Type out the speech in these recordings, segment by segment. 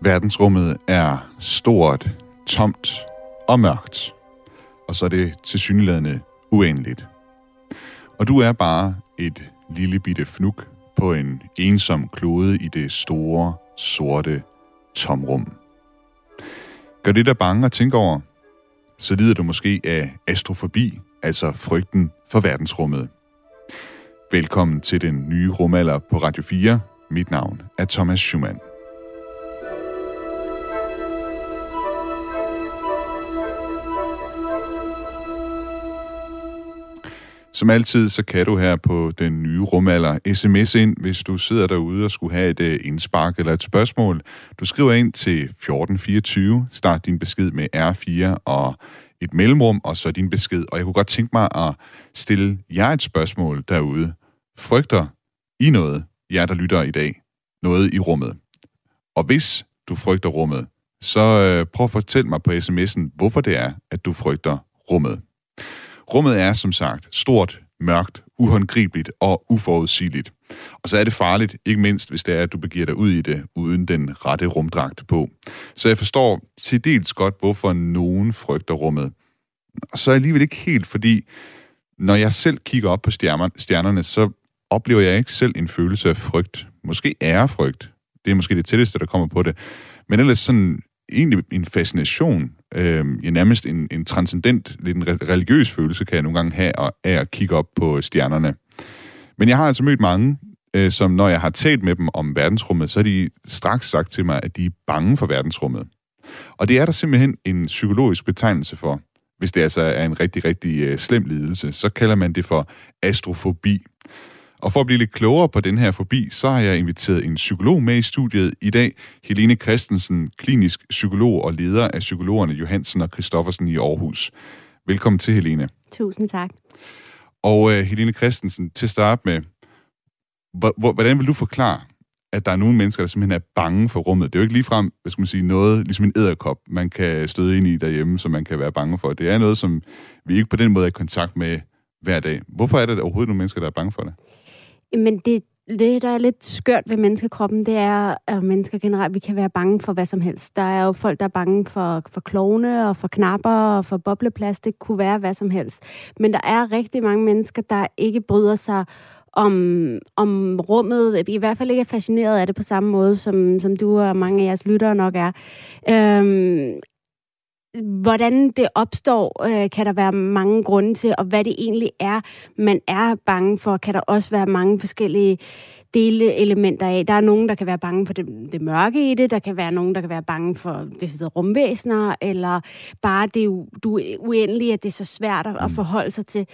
Verdensrummet er stort, tomt og mørkt. Og så er det tilsyneladende uendeligt. Og du er bare et lille bitte fnuk på en ensom klode i det store, sorte tomrum. Gør det dig bange at tænke over? Så lider du måske af astrofobi, altså frygten for verdensrummet. Velkommen til den nye rumalder på Radio 4. Mit navn er Thomas Schumann. Som altid, så kan du her på den nye rumalder sms ind, hvis du sidder derude og skulle have et øh, indspark eller et spørgsmål. Du skriver ind til 1424, start din besked med R4 og et mellemrum, og så din besked. Og jeg kunne godt tænke mig at stille jer et spørgsmål derude. Frygter I noget, jer der lytter i dag, noget i rummet? Og hvis du frygter rummet, så øh, prøv at fortælle mig på sms'en, hvorfor det er, at du frygter rummet. Rummet er som sagt stort, mørkt, uhåndgribeligt og uforudsigeligt. Og så er det farligt, ikke mindst hvis det er, at du begiver dig ud i det, uden den rette rumdragt på. Så jeg forstår til dels godt, hvorfor nogen frygter rummet. Og så alligevel ikke helt, fordi når jeg selv kigger op på stjernerne, så oplever jeg ikke selv en følelse af frygt. Måske ærefrygt. Det er måske det tætteste, der kommer på det. Men ellers sådan egentlig en fascination, øh, ja, nærmest en, en transcendent, lidt en religiøs følelse, kan jeg nogle gange have af at kigge op på stjernerne. Men jeg har altså mødt mange, øh, som når jeg har talt med dem om verdensrummet, så har de straks sagt til mig, at de er bange for verdensrummet. Og det er der simpelthen en psykologisk betegnelse for. Hvis det altså er en rigtig, rigtig øh, slem lidelse, så kalder man det for astrofobi. Og for at blive lidt klogere på den her forbi, så har jeg inviteret en psykolog med i studiet i dag. Helene Christensen, klinisk psykolog og leder af psykologerne Johansen og Christoffersen i Aarhus. Velkommen til, Helene. Tusind tak. Og uh, Helene Christensen, til at starte med, hvordan vil du forklare, at der er nogle mennesker, der simpelthen er bange for rummet? Det er jo ikke ligefrem, hvad skal man sige, noget, ligesom en æderkop, man kan støde ind i derhjemme, som man kan være bange for. Det er noget, som vi ikke på den måde er i kontakt med hver dag. Hvorfor er det overhovedet nogle mennesker, der er bange for det? Men det, det, der er lidt skørt ved menneskekroppen, det er, at mennesker generelt, vi kan være bange for hvad som helst. Der er jo folk, der er bange for, for klovne og for knapper og for bobleplast. Det kunne være hvad som helst. Men der er rigtig mange mennesker, der ikke bryder sig om, om rummet, i hvert fald ikke er fascineret af det på samme måde, som, som du og mange af jeres lyttere nok er. Øhm, Hvordan det opstår, øh, kan der være mange grunde til, og hvad det egentlig er, man er bange for, kan der også være mange forskellige delelementer af. Der er nogen, der kan være bange for det, det mørke i det, der kan være nogen, der kan være bange for det rumvæsener, eller bare det du uendelige, at det er så svært at, at mm. forholde sig til.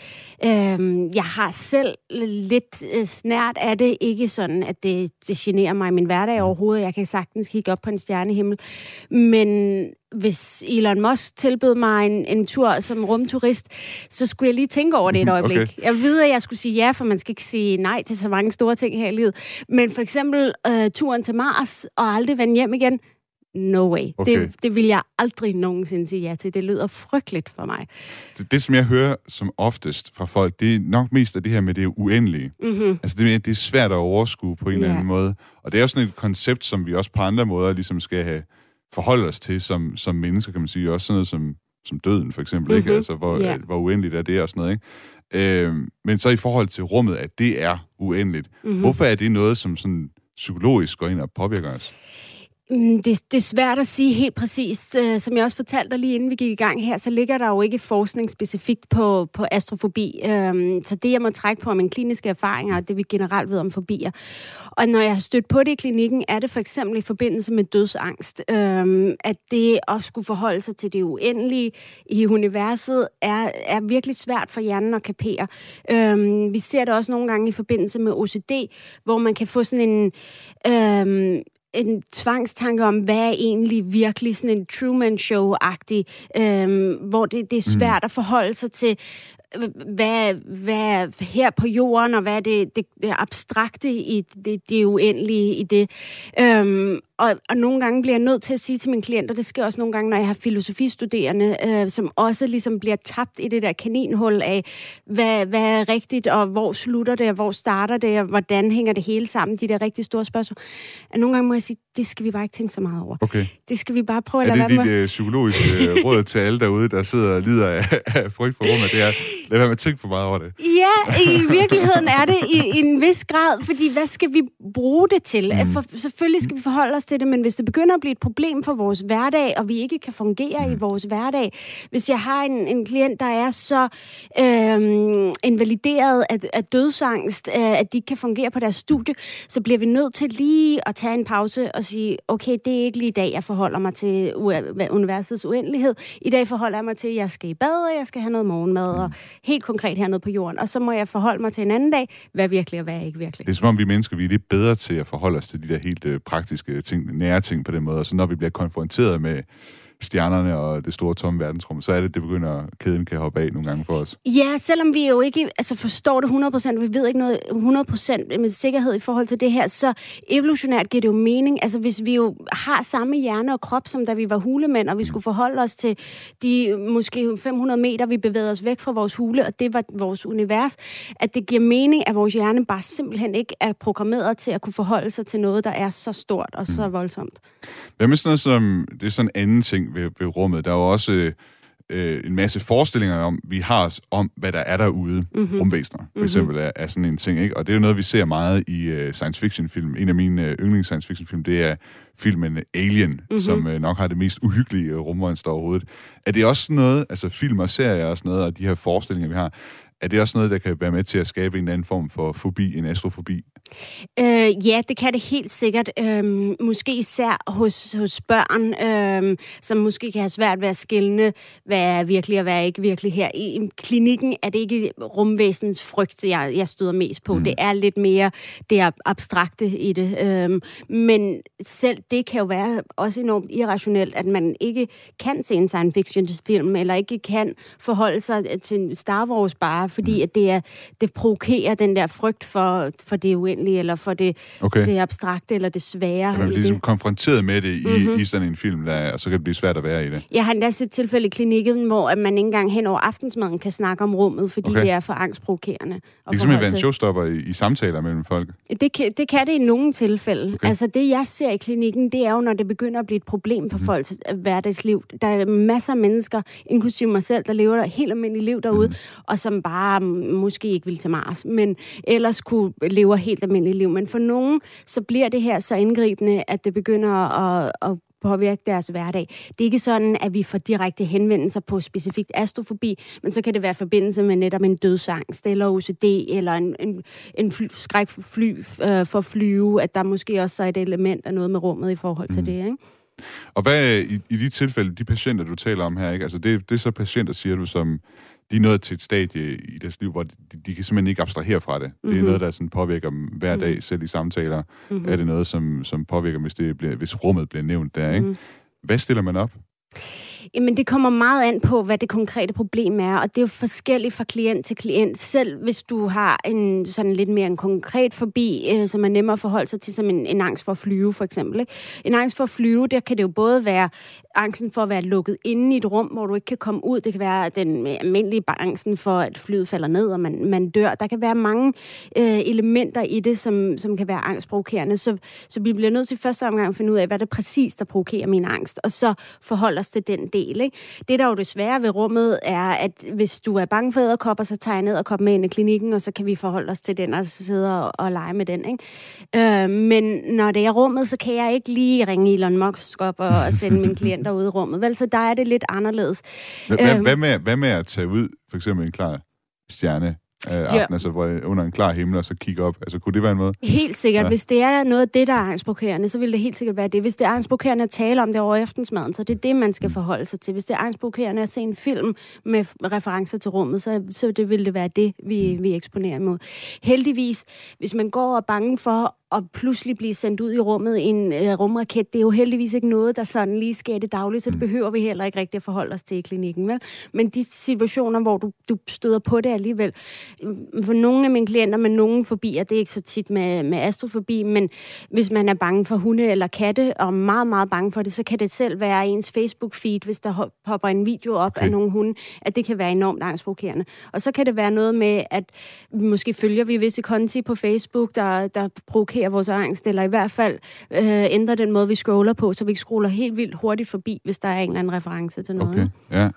Øhm, jeg har selv lidt øh, snært af det, ikke sådan, at det, det generer mig i min hverdag mm. overhovedet. Jeg kan sagtens kigge op på en stjernehimmel, men hvis Elon Musk tilbød mig en, en tur som rumturist, så skulle jeg lige tænke over det et øjeblik. Okay. Jeg ved, at jeg skulle sige ja, for man skal ikke sige nej til så mange store ting her i livet. Men for eksempel øh, turen til Mars og aldrig vende hjem igen, no way. Okay. Det, det vil jeg aldrig nogensinde sige ja til. Det lyder frygteligt for mig. Det, det, som jeg hører som oftest fra folk, det er nok mest af det her med det uendelige. Mm-hmm. Altså, det, det er svært at overskue på en yeah. eller anden måde. Og det er også sådan et koncept, som vi også på andre måder ligesom skal have forholde os til som, som mennesker, kan man sige. Også sådan noget som, som døden, for eksempel. Mm-hmm. Ikke? Mhm. Altså, hvor, yeah. hvor uendeligt er det og sådan noget. Ikke? Øh, men så i forhold til rummet, at det er uendeligt. Mm-hmm. Hvorfor er det noget, som sådan psykologisk går ind og påvirker os? Mm, det, det er svært at sige helt præcist. Øh, som jeg også fortalte dig lige inden vi gik i gang her, så ligger der jo ikke forskning specifikt på, på astrofobi. Øhm, så det, jeg må trække på, er mine kliniske erfaringer, og det vi generelt ved om fobier. Og når jeg har stødt på det i klinikken, er det for eksempel i forbindelse med dødsangst. Øhm, at det også skulle forholde sig til det uendelige i universet, er, er virkelig svært for hjernen at kapere. Øhm, vi ser det også nogle gange i forbindelse med OCD, hvor man kan få sådan en... Øh, en tvangstanke om, hvad er egentlig virkelig sådan en Truman Show-agtig, øhm, hvor det, det er svært mm. at forholde sig til, hvad, hvad her på jorden, og hvad er det, det, det abstrakte i det, det uendelige i det. Øhm, og, og nogle gange bliver jeg nødt til at sige til mine klienter, det sker også nogle gange, når jeg har filosofistuderende, øh, som også ligesom bliver tabt i det der kaninhul af, hvad, hvad er rigtigt, og hvor slutter det, og hvor starter det, og hvordan hænger det hele sammen, de der rigtig store spørgsmål. Og nogle gange må jeg sige, det skal vi bare ikke tænke så meget over. Okay. Det skal vi bare prøve at Er lade det være dit med. øh, psykologiske øh, råd til alle derude, der sidder og lider af, af frygt for rummet? Det er, lad være med at tænke for meget over det. Ja, i virkeligheden er det i, i en vis grad, fordi hvad skal vi bruge det til? Mm. For, selvfølgelig skal vi forholde os til det, men hvis det begynder at blive et problem for vores hverdag, og vi ikke kan fungere mm. i vores hverdag, hvis jeg har en, en klient, der er så øhm, invalideret af, af dødsangst, øh, at de ikke kan fungere på deres studie, så bliver vi nødt til lige at tage en pause og sige, okay, det er ikke lige i dag, jeg forholder mig til universets uendelighed. I dag forholder jeg mig til, at jeg skal i bad, og jeg skal have noget morgenmad, og helt konkret hernede på jorden. Og så må jeg forholde mig til en anden dag, hvad virkelig og hvad ikke virkelig. Det er som om, vi mennesker vi er lidt bedre til at forholde os til de der helt øh, praktiske ting, nære ting på den måde. Og så når vi bliver konfronteret med stjernerne og det store tomme verdensrum, så er det, det begynder, kæden kan hoppe af nogle gange for os. Ja, selvom vi jo ikke altså forstår det 100%, vi ved ikke noget 100% med sikkerhed i forhold til det her, så evolutionært giver det jo mening. Altså hvis vi jo har samme hjerne og krop, som da vi var hulemænd, og vi skulle forholde os til de måske 500 meter, vi bevægede os væk fra vores hule, og det var vores univers, at det giver mening, at vores hjerne bare simpelthen ikke er programmeret til at kunne forholde sig til noget, der er så stort og så voldsomt. Hvad med sådan noget som, det er sådan en anden ting ved, ved rummet, der er jo også øh, en masse forestillinger om, vi har om, hvad der er derude, mm-hmm. rumvæsener, for Mhm. eksempel, er, er sådan en ting, ikke? Og det er jo noget, vi ser meget i uh, science fiction film. En af mine uh, yndlings science fiction film, det er filmen Alien, mm-hmm. som uh, nok har det mest uhyggelige uh, rummonster overhovedet. Er det også sådan noget, altså film og serier og sådan noget, og de her forestillinger, vi har, er det også noget, der kan være med til at skabe en anden form for fobi, en astrofobi? Øh, ja, det kan det helt sikkert. Øhm, måske især hos, hos børn, øhm, som måske kan have svært ved at skille, hvad er virkelig og hvad er ikke virkelig her. I, klinikken er det ikke rumvæsenens frygt, jeg, jeg støder mest på. Mm. Det er lidt mere det abstrakte i det. Øhm, men selv det kan jo være også enormt irrationelt, at man ikke kan se en science fiction film, eller ikke kan forholde sig til Star Wars bare, fordi at det, er, det provokerer den der frygt for, for det uendelige, eller for det, Okay. det abstrakte, eller det svære Er man bliver ligesom det. konfronteret med det i, Mhm. mm-hmm. i sådan en film, der, og så kan det blive svært at være i det. Jeg har endda set tilfælde i klinikken, hvor at man ikke engang hen over aftensmaden kan snakke om rummet, fordi Okay. det er for angstprovokerende. Det kan simpelthen være en showstopper i, i samtaler mellem folk. Det kan, det kan det i nogle tilfælde. Okay. Altså det, jeg ser i klinikken, det er jo, når det begynder at blive et problem for Mhm. mm. folks øh, hverdagsliv. Der er masser af mennesker, inklusive mig selv, der lever et helt almindeligt liv derude, Mhm. mm. og som bare mm, måske ikke vil til Mars, men ellers kunne leve et helt almindeligt liv. Men for nogen, så bliver det her så indgribende, at det begynder at, at påvirke deres hverdag. Det er ikke sådan, at vi får direkte henvendelser på specifikt astrofobi, men så kan det være i forbindelse med netop en dødsangst, eller OCD, eller en, en, en fly, skræk for, fly, øh, for flyve, at der måske også er et element af noget med rummet i forhold til Mm. det. Ikke? Og hvad i, i de tilfælde, de patienter, du taler om her, ikke? Altså det, det er så patienter, siger du, som de er nået til et stadie i deres liv, hvor de, de kan simpelthen ikke abstrahere fra det. Det er Mhm. noget, der sådan påvirker dem hver dag, selv i samtaler. Mm-hmm. Er det noget, som, som påvirker, hvis, det bliver, hvis rummet bliver nævnt der, ikke? Mhm. Hvad stiller man op? Jamen, det kommer meget an på, hvad det konkrete problem er, og det er jo forskelligt fra klient til klient. Selv hvis du har en sådan lidt mere en konkret forbi, øh, som er nemmere at forholde sig til, som en, en angst for at flyve, for eksempel. Ikke? En angst for at flyve, der kan det jo både være angsten for at være lukket inde i et rum, hvor du ikke kan komme ud. Det kan være den almindelige angsten for, at flyet falder ned, og man, man dør. Der kan være mange øh, elementer i det, som, som kan være angstprovokerende. Så, så vi bliver nødt til første omgang at finde ud af, hvad det præcis, der provokerer min angst, og så forholde os til den del. Ikke? Det, der er jo det svære ved rummet, er, at hvis du er bange for æderkopper, så tager jeg ned og kommer med ind i klinikken, og så kan vi forholde os til den og sidde og, og lege med den. Ikke? Øh, men når det er rummet, så kan jeg ikke lige ringe Elon Musk op og, og sende mine klienter ud i rummet. Vel, så der er det lidt anderledes. Hvad, Øhm. hvad, med, hvad med at tage ud, for eksempel en klar stjerne øh, aften, altså hvor, under en klar himmel, og så kigge op? Altså kunne det være en måde? Helt sikkert. Ja. Hvis det er noget af det, der er angstprovokerende, så vil det helt sikkert være det. Hvis det er angstprovokerende at tale om det over aftensmaden, så det er det, man skal forholde sig til. Hvis det er angstprovokerende at se en film med referencer til rummet, så, så det vil det være det, vi, vi eksponerer imod. Heldigvis, hvis man går og er bange for at pludselig blive sendt ud i rummet i en øh, rumraket, det er jo heldigvis ikke noget, der sådan lige sker det daglige, så det behøver vi heller ikke rigtig at forholde os til i klinikken. Vel? Men de situationer, hvor du, du støder på det alligevel, for nogle af mine klienter med nogle fobier, det er ikke så tit med, med astrofobi, men hvis man er bange for hunde eller katte, og meget, meget bange for det, så kan det selv være ens Facebook-feed, hvis der popper en video op okay. af nogle hunde, at det kan være enormt angstprovokerende. Og så kan det være noget med, at måske følger vi visse konti på Facebook, der, der provokerer reducere vores angst, eller i hvert fald øh, ændre den måde, vi scroller på, så vi ikke scroller helt vildt hurtigt forbi, hvis der er en eller anden reference til noget. Okay, ja.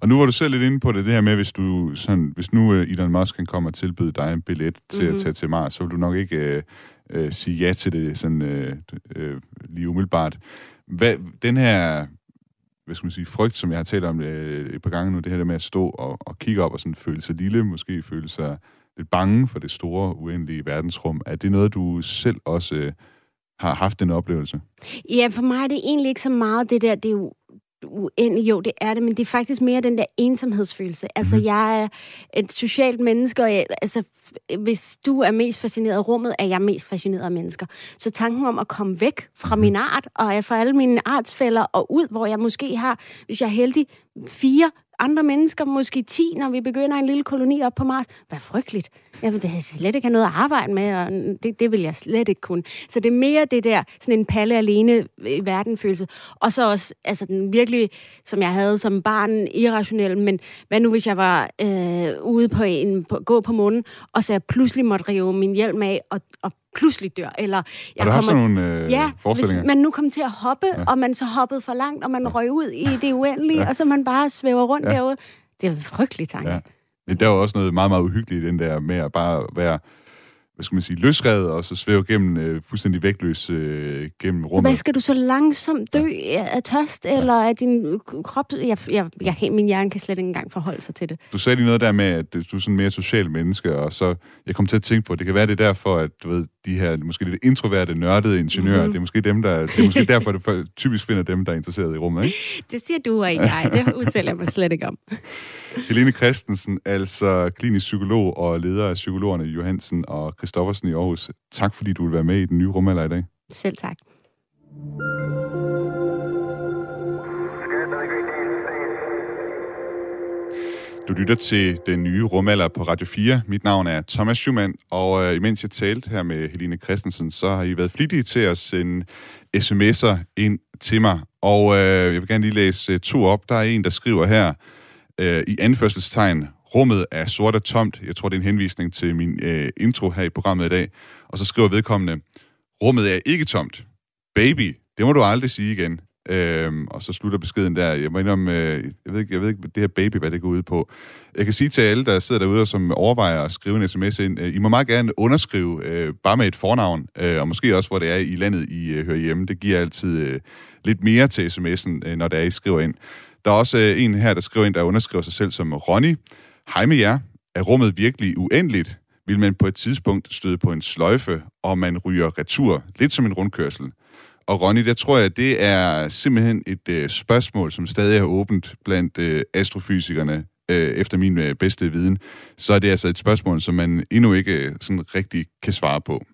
Og nu var du selv lidt inde på det, det her med, hvis du sådan, hvis nu uh, Elon Musk kan komme og tilbyde dig en billet til mm-hmm. at mhm. tage til Mars, så vil du nok ikke uh, uh, sige ja til det sådan uh, uh, lige umiddelbart. Hvad, den her hvad skal man sige, frygt, som jeg har talt om øh, et par gange nu, det her med at stå og, og kigge op og sådan føle sig lille, måske føle sig lidt bange for det store, uendelige verdensrum. Er det noget, du selv også øh, har haft den oplevelse? Ja, for mig er det egentlig ikke så meget det der, det er jo uendelig, jo, det er det, men det er faktisk mere den der ensomhedsfølelse. Altså, mm. jeg er et socialt menneske, og jeg, altså, hvis du er mest fascineret af rummet, er jeg mest fascineret af mennesker. Så tanken om at komme væk fra mm. min art, og fra alle mine artsfælder, og ud, hvor jeg måske har, hvis jeg er heldig, fire andre mennesker, måske 10, når vi begynder en lille koloni op på Mars. Hvad frygteligt. Jeg vil det slet ikke have noget at arbejde med, og det, det vil jeg slet ikke kunne. Så det er mere det der, sådan en palle alene øh, i verden følelse. Og så også, altså den virkelig, som jeg havde som barn, irrationel, men hvad nu hvis jeg var øh, ude på en, på, gå på månen, og så jeg pludselig måtte rive min hjelm af og, og pludselig dør. Eller jeg Har du sådan nogle øh, ja, hvis man nu kom til at hoppe, ja. og man så hoppede for langt, og man ja. røg ud i det uendelige, ja. og så man bare svæver rundt ja. derude. Det er en frygtelig tanke. Ja. Men der er jo også noget meget, meget uhyggeligt i den der med at bare være hvad skal man sige, løsredet, og så svæve gennem, øh, fuldstændig vægtløs øh, gennem rummet. Hvad skal du så langsomt dø ja. af tørst, ja. eller af din krop? Jeg, jeg, jeg, min hjerne kan slet ikke engang forholde sig til det. Du sagde lige noget der med, at du er sådan mere social menneske, og så jeg kom til at tænke på, at det kan være det derfor, at du ved, de her måske lidt introverte, nørdede ingeniører, mm-hmm. det er måske dem, der, det er måske derfor, du typisk finder dem, der er interesseret i rummet, ikke? Det siger du og ikke jeg. Det udtaler jeg mig slet ikke om. Helene Christensen, altså klinisk psykolog og leder af psykologerne Johansen og Christoffersen i Aarhus. Tak fordi du vil være med i den nye rumalder i dag. Selv tak. Du lytter til den nye rumalder på Radio 4. Mit navn er Thomas Schumann, og øh, imens jeg talte her med Helene Christensen, så har I været flittige til at sende sms'er ind til mig. Og øh, jeg vil gerne lige læse øh, to op. Der er en, der skriver her øh, i anførselstegn, rummet er sort og tomt. Jeg tror, det er en henvisning til min øh, intro her i programmet i dag. Og så skriver vedkommende, rummet er ikke tomt. Baby, det må du aldrig sige igen. Øhm, og så slutter beskeden der. Jeg må indrømme, øh, jeg, ved ikke, jeg ved ikke, det her baby, hvad det går ud på. Jeg kan sige til alle, der sidder derude og som overvejer at skrive en sms ind, øh, I må meget gerne underskrive, øh, bare med et fornavn, øh, og måske også, hvor det er i landet, I øh, hører hjemme. Det giver altid øh, lidt mere til sms'en, øh, når det er, I skriver ind. Der er også øh, en her, der skriver ind, der underskriver sig selv som Ronny. Hej med jer. Er rummet virkelig uendeligt? Vil man på et tidspunkt støde på en sløjfe, og man ryger retur, lidt som en rundkørsel? Og Ronny, der tror jeg, det er simpelthen et øh, spørgsmål, som stadig er åbent blandt øh, astrofysikerne, øh, efter min øh, bedste viden. Så er det altså et spørgsmål, som man endnu ikke øh, sådan rigtig kan svare på.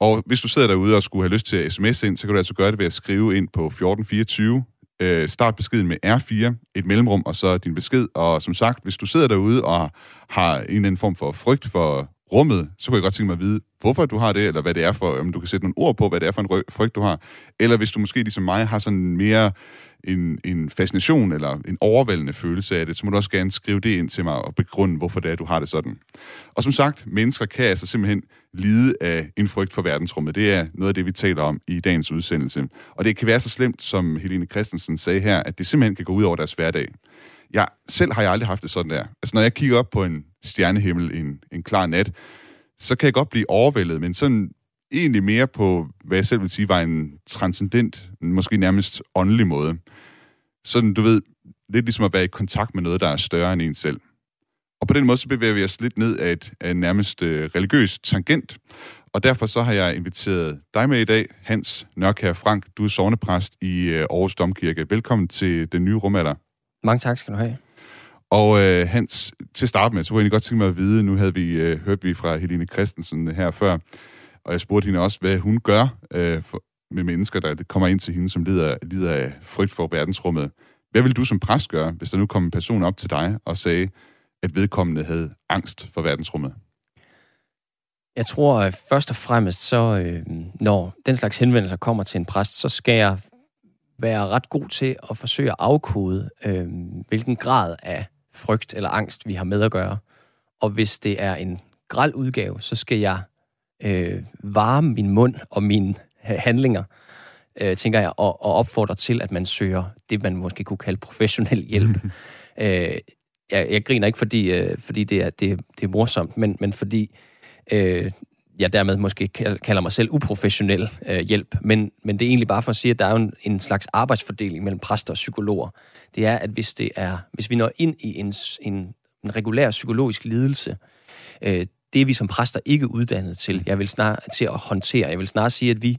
Og hvis du sidder derude og skulle have lyst til at sms ind, så kan du altså gøre det ved at skrive ind på 1424 øh, start beskeden med R4, et mellemrum, og så din besked. Og som sagt, hvis du sidder derude og har en eller anden form for frygt for rummet, så kunne jeg godt tænke mig at vide, hvorfor du har det, eller hvad det er for, om du kan sætte nogle ord på, hvad det er for en frygt, du har. Eller hvis du måske ligesom mig har sådan mere en, en fascination eller en overvældende følelse af det, så må du også gerne skrive det ind til mig og begrunde, hvorfor det er, du har det sådan. Og som sagt, mennesker kan altså simpelthen lide af en frygt for verdensrummet. Det er noget af det, vi taler om i dagens udsendelse. Og det kan være så slemt, som Helene Christensen sagde her, at det simpelthen kan gå ud over deres hverdag. Jeg, selv har jeg aldrig haft det sådan der. Altså, når jeg kigger op på en stjernehimmel en, en klar nat, så kan jeg godt blive overvældet, men sådan egentlig mere på, hvad jeg selv vil sige, var en transcendent, måske nærmest åndelig måde. Sådan, du ved, lidt ligesom at være i kontakt med noget, der er større end en selv. Og på den måde, så bevæger vi os lidt ned af et af en nærmest øh, religiøs tangent. Og derfor så har jeg inviteret dig med i dag, Hans Nørkær Frank. Du er sovnepræst i øh, Aarhus Domkirke. Velkommen til den nye rumalder. Mange tak skal du have. Og øh, Hans, til at starte med, så kunne jeg godt tænke mig at vide, nu havde vi øh, hørt vi fra Helene Christensen her før, og jeg spurgte hende også, hvad hun gør øh, for, med mennesker, der kommer ind til hende, som lider, lider af frygt for verdensrummet. Hvad vil du som præst gøre, hvis der nu kom en person op til dig og sagde, at vedkommende havde angst for verdensrummet? Jeg tror at først og fremmest, så øh, når den slags henvendelser kommer til en præst, så skal jeg være ret god til at forsøge at afkode, øh, hvilken grad af frygt eller angst vi har med at gøre. Og hvis det er en græld udgave, så skal jeg øh, varme min mund og mine handlinger, øh, tænker jeg, og, og opfordrer til, at man søger det, man måske kunne kalde professionel hjælp. øh, jeg, jeg griner ikke, fordi, øh, fordi det, er, det, det er morsomt, men, men fordi øh, jeg dermed måske kalder mig selv uprofessionel øh, hjælp. Men, men det er egentlig bare for at sige, at der er jo en, en slags arbejdsfordeling mellem præster og psykologer. Det er, at hvis, det er, hvis vi når ind i en, en, en regulær psykologisk lidelse, øh, det er vi som præster ikke uddannet til. Jeg vil snart til at håndtere. Jeg vil snart sige, at vi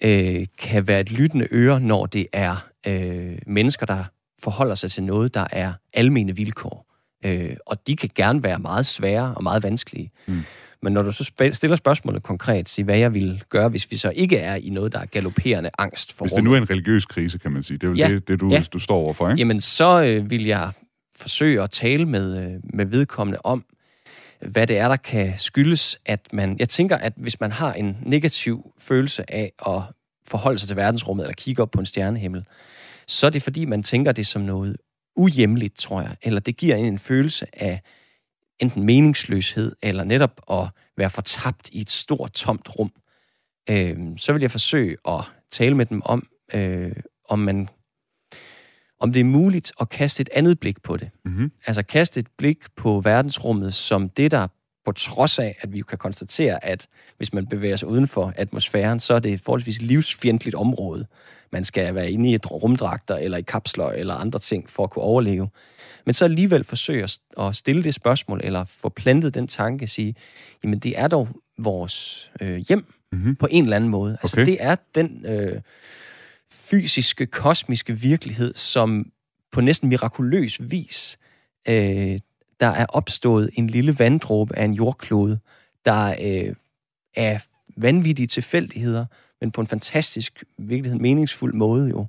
øh, kan være et lyttende øre, når det er øh, mennesker, der forholder sig til noget, der er almene vilkår. Øh, og de kan gerne være meget svære og meget vanskelige. Mm. Men når du så stiller spørgsmålet konkret, sig hvad jeg vil gøre, hvis vi så ikke er i noget, der er galopperende angst for Hvis det nu er en religiøs krise, kan man sige. Det er jo ja. det, det du, ja. du står overfor, ikke? Jamen, så øh, vil jeg forsøge at tale med, øh, med vedkommende om, hvad det er, der kan skyldes, at man... Jeg tænker, at hvis man har en negativ følelse af at forholde sig til verdensrummet, eller kigge op på en stjernehimmel, så er det fordi, man tænker det som noget uhjemligt, tror jeg. Eller det giver en en følelse af enten meningsløshed, eller netop at være fortabt i et stort, tomt rum. Øh, så vil jeg forsøge at tale med dem om, øh, om man om det er muligt at kaste et andet blik på det. Mm-hmm. Altså kaste et blik på verdensrummet som det, der på trods af, at vi jo kan konstatere, at hvis man bevæger sig uden for atmosfæren, så er det et forholdsvis livsfjendtligt område. Man skal være inde i et rumdragter eller i kapsler eller andre ting for at kunne overleve. Men så alligevel forsøge at stille det spørgsmål, eller få plantet den tanke, at sige, jamen det er dog vores øh, hjem mm-hmm. på en eller anden måde. Altså okay. det er den øh, fysiske, kosmiske virkelighed, som på næsten mirakuløs vis øh, der er opstået en lille vanddråbe af en jordklode, der øh, er vanvittige tilfældigheder, men på en fantastisk, virkelig meningsfuld måde jo,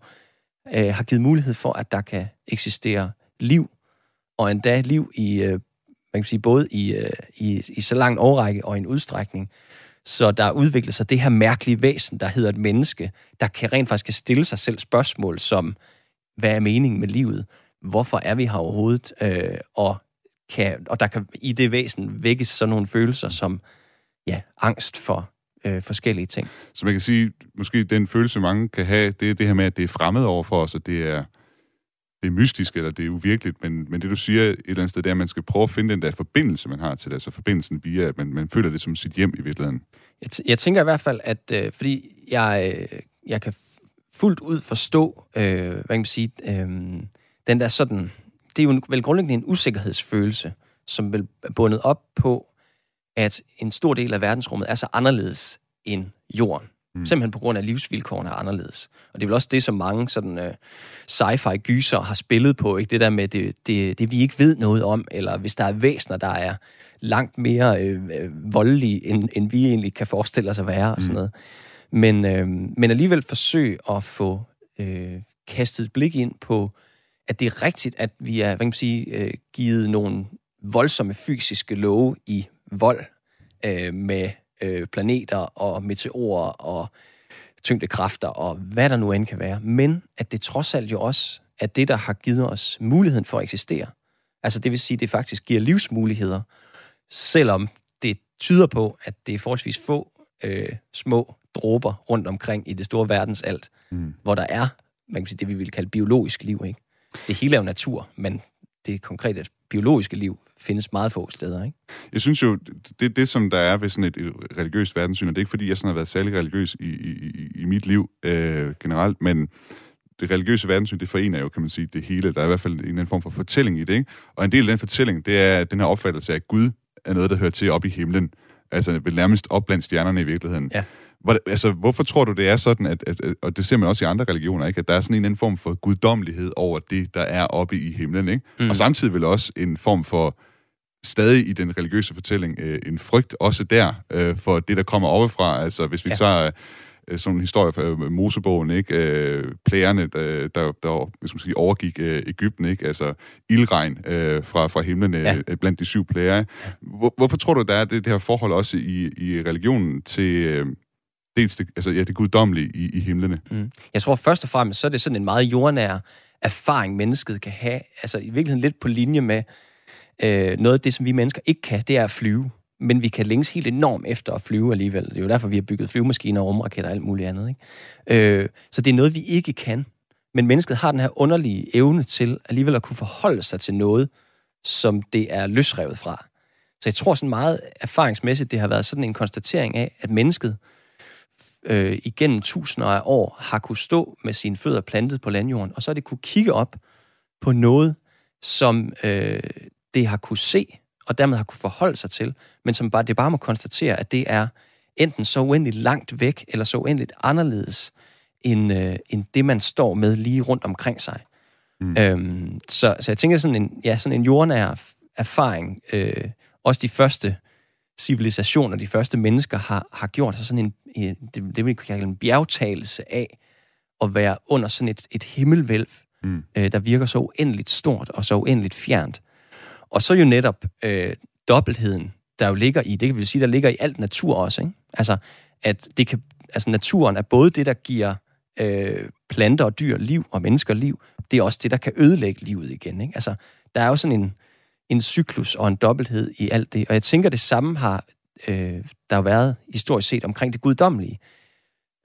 øh, har givet mulighed for, at der kan eksistere liv, og endda liv i, øh, man kan sige, både i, øh, i, i så lang årrække og i en udstrækning. Så der udvikler sig det her mærkelige væsen, der hedder et menneske, der kan rent faktisk stille sig selv spørgsmål som, hvad er meningen med livet? Hvorfor er vi her overhovedet? Øh, og kan, og der kan i det væsen vækkes sådan nogle følelser som ja, angst for øh, forskellige ting. Så man kan sige, måske den følelse, mange kan have, det er det her med, at det er fremmed over for os, og det er, det er mystisk, eller det er uvirkeligt, men, men det du siger et eller andet sted, det er, at man skal prøve at finde den der forbindelse, man har til det, altså forbindelsen via, at man, man føler det som sit hjem i virkeligheden. Jeg, t- jeg tænker i hvert fald, at øh, fordi jeg, øh, jeg kan fuldt ud forstå, øh, hvad kan man sige, øh, den der sådan det er jo vel grundlæggende en usikkerhedsfølelse, som vel er bundet op på, at en stor del af verdensrummet er så anderledes end jorden. Mm. Simpelthen på grund af livsvilkårene er anderledes. Og det er vel også det, som mange sådan, uh, sci-fi gyser har spillet på. Ikke? Det der med det, det, det, vi ikke ved noget om, eller hvis der er væsener, der er langt mere øh, voldelige, end, end vi egentlig kan forestille os at være. Og sådan mm. noget. Men, øh, men alligevel forsøg at få øh, kastet et blik ind på at det er rigtigt, at vi er hvad kan man sige, øh, givet nogle voldsomme fysiske love i vold øh, med øh, planeter og meteorer og tyngdekræfter og hvad der nu end kan være. Men at det trods alt jo også er det, der har givet os muligheden for at eksistere. Altså det vil sige, at det faktisk giver livsmuligheder, selvom det tyder på, at det er forholdsvis få øh, små dråber rundt omkring i det store verdens alt, mm. hvor der er man kan sige, det, vi vil kalde biologisk liv. Ikke? Det hele er jo natur, men det konkrete biologiske liv findes meget få steder, ikke? Jeg synes jo, det det, som der er ved sådan et, et religiøst verdenssyn, og det er ikke fordi, jeg sådan har været særlig religiøs i, i, i mit liv øh, generelt, men det religiøse verdenssyn, det forener jo, kan man sige, det hele. Der er i hvert fald en eller anden form for fortælling i det, ikke? Og en del af den fortælling, det er den her opfattelse af, at Gud er noget, der hører til op i himlen. Altså nærmest op blandt stjernerne i virkeligheden. Ja. Hvor, altså, hvorfor tror du, det er sådan, at, at, at, og det ser man også i andre religioner, ikke? at der er sådan en, en form for guddommelighed over det, der er oppe i himlen, ikke? Mm. Og samtidig vel også en form for, stadig i den religiøse fortælling, øh, en frygt også der, øh, for det, der kommer oppefra. Altså, hvis vi ja. tager øh, sådan en historie fra øh, Mosebogen, ikke? Øh, plærerne, der, der, der hvis man sige, overgik øh, Ægypten, ikke? Altså ildregn øh, fra, fra himlen øh, ja. blandt de syv plærer. Hvor, hvorfor tror du, der er det, det her forhold også i, i religionen til, øh, dels det, altså, ja, det guddommelige i, i himlene. Mm. Jeg tror først og fremmest, så er det sådan en meget jordnær erfaring, mennesket kan have. Altså i virkeligheden lidt på linje med øh, noget af det, som vi mennesker ikke kan, det er at flyve. men vi kan længes helt enormt efter at flyve alligevel. Det er jo derfor, vi har bygget flyvemaskiner, rumraketter og alt muligt andet. Ikke? Øh, så det er noget, vi ikke kan. Men mennesket har den her underlige evne til alligevel at kunne forholde sig til noget, som det er løsrevet fra. Så jeg tror sådan meget erfaringsmæssigt, det har været sådan en konstatering af, at mennesket øh, igennem tusinder af år har kunne stå med sine fødder plantet på landjorden, og så har det kunne kigge op på noget, som øh, det har kunne se, og dermed har kunne forholde sig til, men som bare, det bare må konstatere, at det er enten så uendeligt langt væk, eller så uendeligt anderledes, end, øh, end det, man står med lige rundt omkring sig. Mm. Øhm, så, så jeg tænker sådan en, ja, sådan en jordnær erfaring, øh, også de første civilisationer, de første mennesker har, har gjort sig sådan en det, det vil kalde en bjergtagelse af at være under sådan et, et himmelvælv, mm. øh, der virker så uendeligt stort og så uendeligt fjernt. Og så jo netop øh, dobbeltheden, der jo ligger i, det kan vi sige, der ligger i alt natur også, ikke? Altså, at det kan, altså naturen er både det, der giver øh, planter og dyr liv og mennesker liv, det er også det, der kan ødelægge livet igen, ikke? Altså, der er jo sådan en, en cyklus og en dobbelthed i alt det, og jeg tænker, det samme har øh, der har været historisk set omkring det guddommelige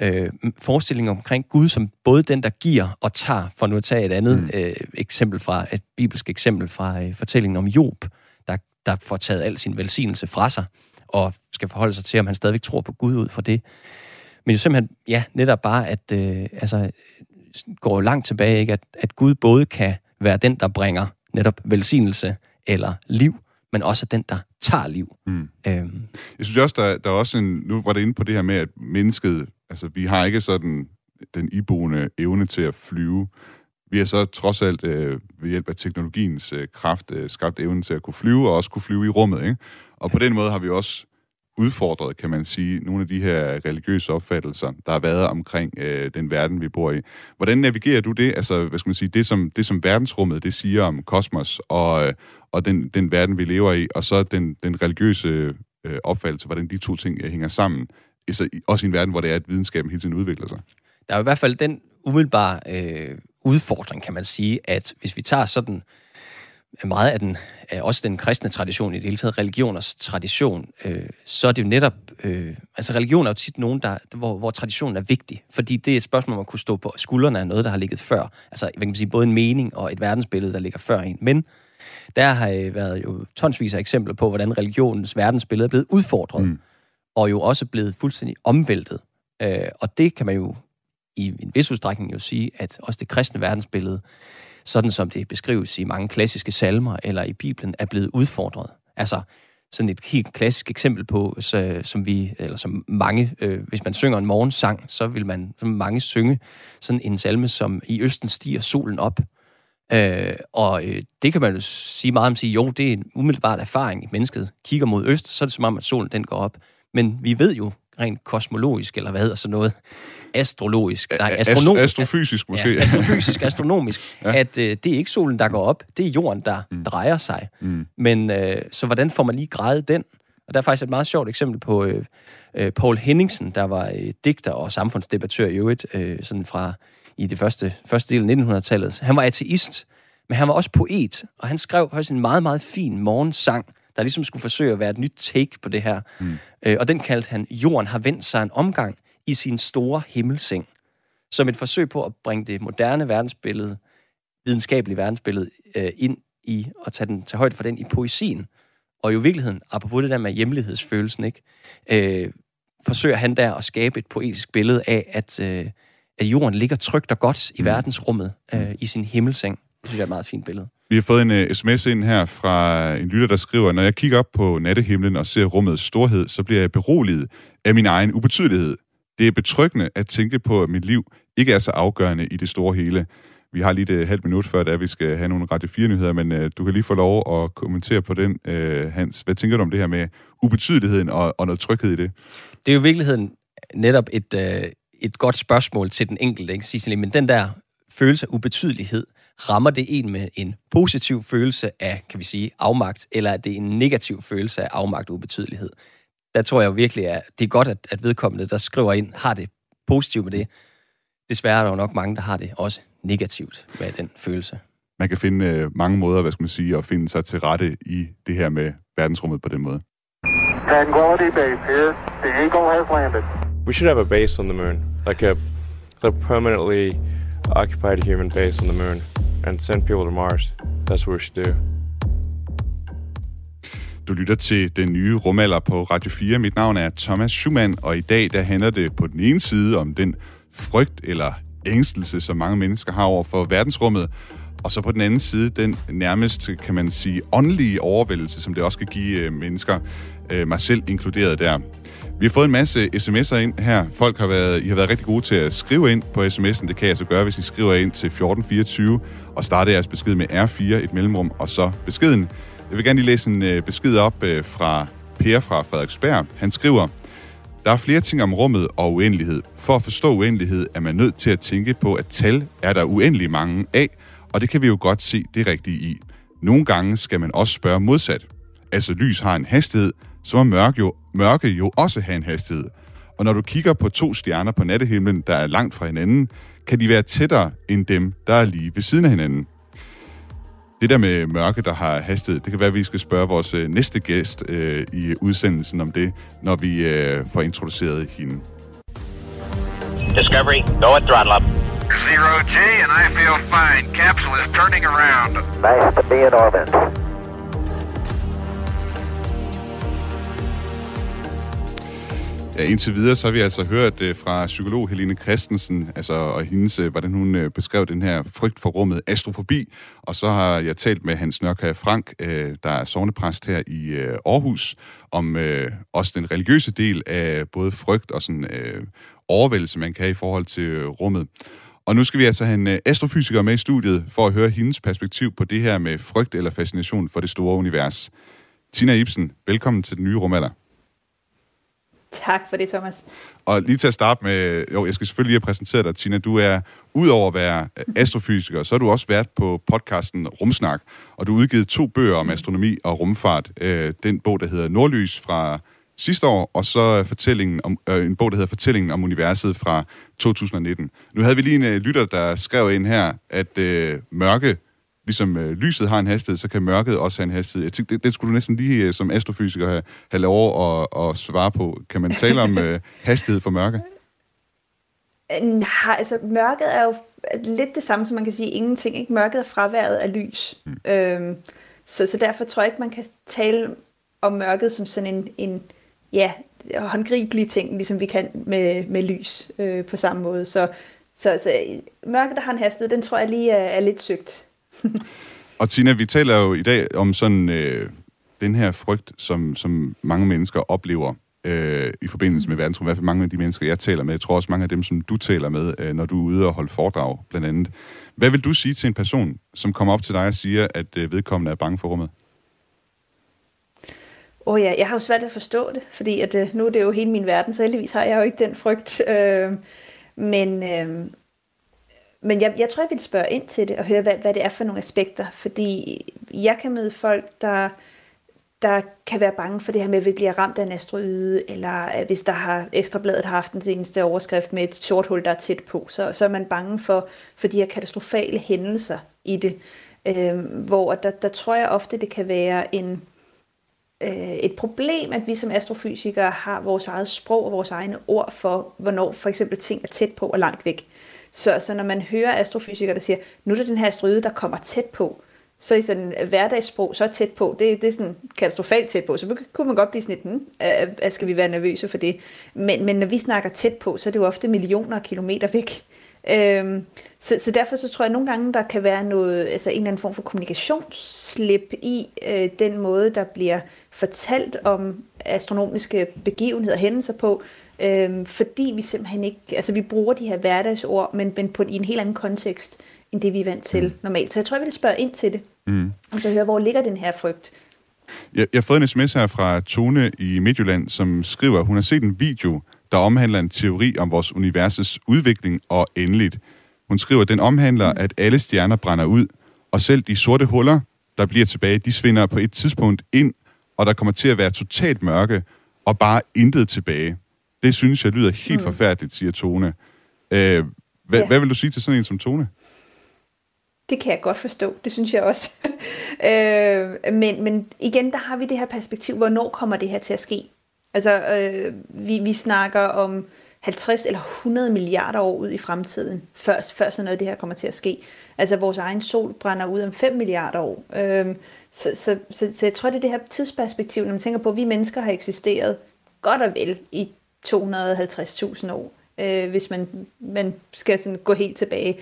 øh, forestilling omkring Gud som både den, der giver og tager, for nu at tage et andet mm. øh, eksempel fra, et bibelsk eksempel fra øh, fortællingen om Job, der, der får taget al sin velsignelse fra sig, og skal forholde sig til, om han stadigvæk tror på Gud ud for det. Men jo simpelthen, ja, netop bare, at øh, altså, går jo langt tilbage, ikke? At, at Gud både kan være den, der bringer netop velsignelse eller liv, men også den, der tager liv. Mm. Øhm. Jeg synes også, der, der er også en... Nu var det inde på det her med, at mennesket Altså, vi har ikke sådan den iboende evne til at flyve. Vi har så trods alt øh, ved hjælp af teknologiens øh, kraft øh, skabt evnen til at kunne flyve, og også kunne flyve i rummet. Ikke? Og på den måde har vi også udfordret, kan man sige, nogle af de her religiøse opfattelser, der har været omkring øh, den verden, vi bor i. Hvordan navigerer du det? Altså, hvad skal man sige, det som, det som verdensrummet, det siger om kosmos og, øh, og den, den verden, vi lever i, og så den, den religiøse øh, opfattelse, hvordan de to ting øh, hænger sammen så også i en verden, hvor det er, at videnskaben hele tiden udvikler sig. Der er jo i hvert fald den umiddelbare øh, udfordring, kan man sige, at hvis vi tager sådan øh, meget af den, også den kristne tradition, i det hele taget religioners tradition, øh, så er det jo netop, øh, altså religion er jo tit nogen, der, hvor, hvor traditionen er vigtig, fordi det er et spørgsmål, man kunne stå på skuldrene af noget, der har ligget før. Altså, hvad kan man sige, både en mening og et verdensbillede, der ligger før en. Men der har været jo tonsvis af eksempler på, hvordan religionens verdensbillede er blevet udfordret. Mm og jo også blevet fuldstændig omvæltet. Øh, og det kan man jo i en vis udstrækning jo sige, at også det kristne verdensbillede, sådan som det beskrives i mange klassiske salmer eller i Bibelen, er blevet udfordret. Altså sådan et helt klassisk eksempel på, så, som vi, eller som mange, øh, hvis man synger en morgensang, så vil man som mange synge sådan en salme, som i østen stiger solen op. Øh, og øh, det kan man jo sige meget om, sige, jo, det er en umiddelbart erfaring, at mennesket kigger mod øst, så er det som om, at solen den går op. Men vi ved jo rent kosmologisk, eller hvad hedder sådan noget, astrologisk, nej, astronomisk, astrofysisk måske. Ja, astrofysisk, astronomisk, ja. at øh, det er ikke solen, der går op, det er jorden, der mm. drejer sig. Mm. Men øh, så hvordan får man lige grejet den? Og der er faktisk et meget sjovt eksempel på øh, øh, Paul Henningsen, der var øh, digter og samfundsdebattør i øvrigt, øh, sådan fra i det første, første del af 1900-tallet. Han var ateist, men han var også poet, og han skrev faktisk en meget, meget fin morgensang, der ligesom skulle forsøge at være et nyt take på det her. Mm. Øh, og den kaldte han, Jorden har vendt sig en omgang i sin store himmelseng. Som et forsøg på at bringe det moderne verdensbillede, videnskabelige verdensbillede, øh, ind i og tage, den, tage højt for den i poesien. Og jo i virkeligheden, apropos det der med hjemlighedsfølelsen, ikke? Øh, forsøger han der at skabe et poetisk billede af, at, øh, at jorden ligger trygt og godt i mm. verdensrummet, øh, i sin himmelseng. Det synes jeg er et meget fint billede. Vi har fået en uh, sms ind her fra en lytter, der skriver, når jeg kigger op på nattehimlen og ser rummets storhed, så bliver jeg beroliget af min egen ubetydelighed. Det er betryggende at tænke på, at mit liv ikke er så afgørende i det store hele. Vi har lige et halvt minut før, at vi skal have nogle Radio 4-nyheder, men uh, du kan lige få lov at kommentere på den, uh, Hans. Hvad tænker du om det her med ubetydeligheden og, og noget tryghed i det? Det er jo i virkeligheden netop et, uh, et godt spørgsmål til den enkelte, ikke, Cicely? Men den der følelse af ubetydelighed, rammer det en med en positiv følelse af, kan vi sige, afmagt, eller er det en negativ følelse af afmagt og ubetydelighed? Der tror jeg virkelig, at det er godt, at, at vedkommende, der skriver ind, har det positivt med det. Desværre er der jo nok mange, der har det også negativt med den følelse. Man kan finde øh, mange måder, hvad skal man sige, at finde sig til rette i det her med verdensrummet på den måde. Tranquility Base here. The Eagle has landed. We should have a base on the moon, like a, a permanently occupied human base on the moon, and send people to Mars. That's what we should do. Du lytter til den nye rumalder på Radio 4. Mit navn er Thomas Schumann, og i dag der handler det på den ene side om den frygt eller ængstelse, som mange mennesker har over for verdensrummet, og så på den anden side den nærmest, kan man sige, åndelige overvældelse, som det også kan give øh, mennesker, øh, mig selv inkluderet der. Vi har fået en masse sms'er ind her. Folk har været, I har været rigtig gode til at skrive ind på sms'en. Det kan jeg så gøre, hvis I skriver ind til 1424 og starter jeres besked med R4, et mellemrum, og så beskeden. Jeg vil gerne lige læse en øh, besked op øh, fra Per fra Frederiksberg. Han skriver, der er flere ting om rummet og uendelighed. For at forstå uendelighed er man nødt til at tænke på, at tal er der uendelig mange af, og det kan vi jo godt se det rigtige i. Nogle gange skal man også spørge modsat. Altså lys har en hastighed, så må mørke jo, mørke jo også have en hastighed. Og når du kigger på to stjerner på nattehimlen, der er langt fra hinanden, kan de være tættere end dem, der er lige ved siden af hinanden. Det der med mørke, der har hastighed, det kan være, at vi skal spørge vores øh, næste gæst øh, i udsendelsen om det, når vi øh, får introduceret hende. Discovery, go at throttle up. Zero G, and I feel fine. Capsule is turning around. Nice to be in orbit. Ja, indtil videre, så har vi altså hørt øh, fra psykolog Helene Christensen, altså, og hendes, øh, hvordan hun øh, beskrev den her frygt for rummet, astrofobi. Og så har jeg talt med Hans Nørkær Frank, øh, der er sovnepræst her i øh, Aarhus, om øh, også den religiøse del af både frygt og sådan øh, overvældelse, man kan have i forhold til øh, rummet. Og nu skal vi altså have en øh, astrofysiker med i studiet for at høre hendes perspektiv på det her med frygt eller fascination for det store univers. Tina Ibsen, velkommen til den nye rumalder. Tak for det, Thomas. Og lige til at starte med, jo, jeg skal selvfølgelig lige have præsenteret dig, Tina. Du er, udover at være astrofysiker, så har du også været på podcasten Rumsnak, og du har udgivet to bøger om astronomi og rumfart. Øh, den bog, der hedder Nordlys fra sidste år, og så fortællingen om, øh, en bog, der hedder Fortællingen om universet fra 2019. Nu havde vi lige en øh, lytter, der skrev ind her, at øh, mørke ligesom øh, lyset har en hastighed, så kan mørket også have en hastighed. Jeg tænkte, det, det skulle du næsten lige øh, som astrofysiker have, have lov at, at svare på. Kan man tale om øh, hastighed for mørke? Nej, altså mørket er jo lidt det samme, som man kan sige ingenting. Ikke? Mørket er fraværet af lys. Mm. Øhm, så, så derfor tror jeg ikke, man kan tale om mørket som sådan en, en ja, håndgribelig ting, ligesom vi kan med, med lys øh, på samme måde. Så, så, så mørket, der har en hastighed, den tror jeg lige er, er lidt søgt. og Tina, vi taler jo i dag om sådan øh, den her frygt, som, som mange mennesker oplever øh, i forbindelse med verdensrum. I hvert fald mange af de mennesker, jeg taler med. Jeg tror også mange af dem, som du taler med, øh, når du er ude og holde foredrag, blandt andet. Hvad vil du sige til en person, som kommer op til dig og siger, at øh, vedkommende er bange for rummet? Åh oh ja, jeg har jo svært at forstå det, fordi at, øh, nu er det jo hele min verden, så heldigvis har jeg jo ikke den frygt. Øh, men, øh, men jeg, jeg tror, jeg vil spørge ind til det og høre, hvad, hvad det er for nogle aspekter. Fordi jeg kan møde folk, der, der kan være bange for det her med, at vi bliver ramt af en asteroide, eller hvis der har Ekstrabladet har haft den seneste overskrift med et sort hul, der er tæt på, så, så er man bange for, for de her katastrofale hændelser i det. Øh, hvor der, der tror jeg ofte, det kan være en, øh, et problem, at vi som astrofysikere har vores eget sprog og vores egne ord for, hvornår for eksempel ting er tæt på og langt væk. Så, så når man hører astrofysikere, der siger, nu er det den her asteroide, der kommer tæt på, så i sådan hverdagssprog, så tæt på, det, det er sådan katastrofalt tæt på, så kunne man godt blive sådan lidt, hmm, skal vi være nervøse for det? Men, men når vi snakker tæt på, så er det jo ofte millioner af kilometer væk. Øhm, så, så derfor så tror jeg at nogle gange, der kan være noget, altså en eller anden form for kommunikationsslip i øh, den måde, der bliver fortalt om astronomiske begivenheder og hændelser på, Øhm, fordi vi simpelthen ikke, altså vi bruger de her hverdagsord, men, men på, i en helt anden kontekst, end det vi er vant til mm. normalt. Så jeg tror, jeg vil spørge ind til det, mm. og så høre, hvor ligger den her frygt? Jeg, jeg har fået en sms her fra Tone i Midtjylland, som skriver, at hun har set en video, der omhandler en teori om vores universets udvikling og endeligt. Hun skriver, at den omhandler, at alle stjerner brænder ud, og selv de sorte huller, der bliver tilbage, de svinder på et tidspunkt ind, og der kommer til at være totalt mørke, og bare intet tilbage. Det synes jeg lyder helt mm. forfærdeligt, siger Tone. Øh, hvad, ja. hvad vil du sige til sådan en som Tone? Det kan jeg godt forstå, det synes jeg også. øh, men, men igen, der har vi det her perspektiv, hvornår kommer det her til at ske? Altså, øh, vi, vi snakker om 50 eller 100 milliarder år ud i fremtiden, før, før sådan noget af det her kommer til at ske. Altså, vores egen sol brænder ud om 5 milliarder år. Øh, så, så, så, så jeg tror, det er det her tidsperspektiv, når man tænker på, at vi mennesker har eksisteret godt og vel i 250.000 år, øh, hvis man, man skal sådan gå helt tilbage.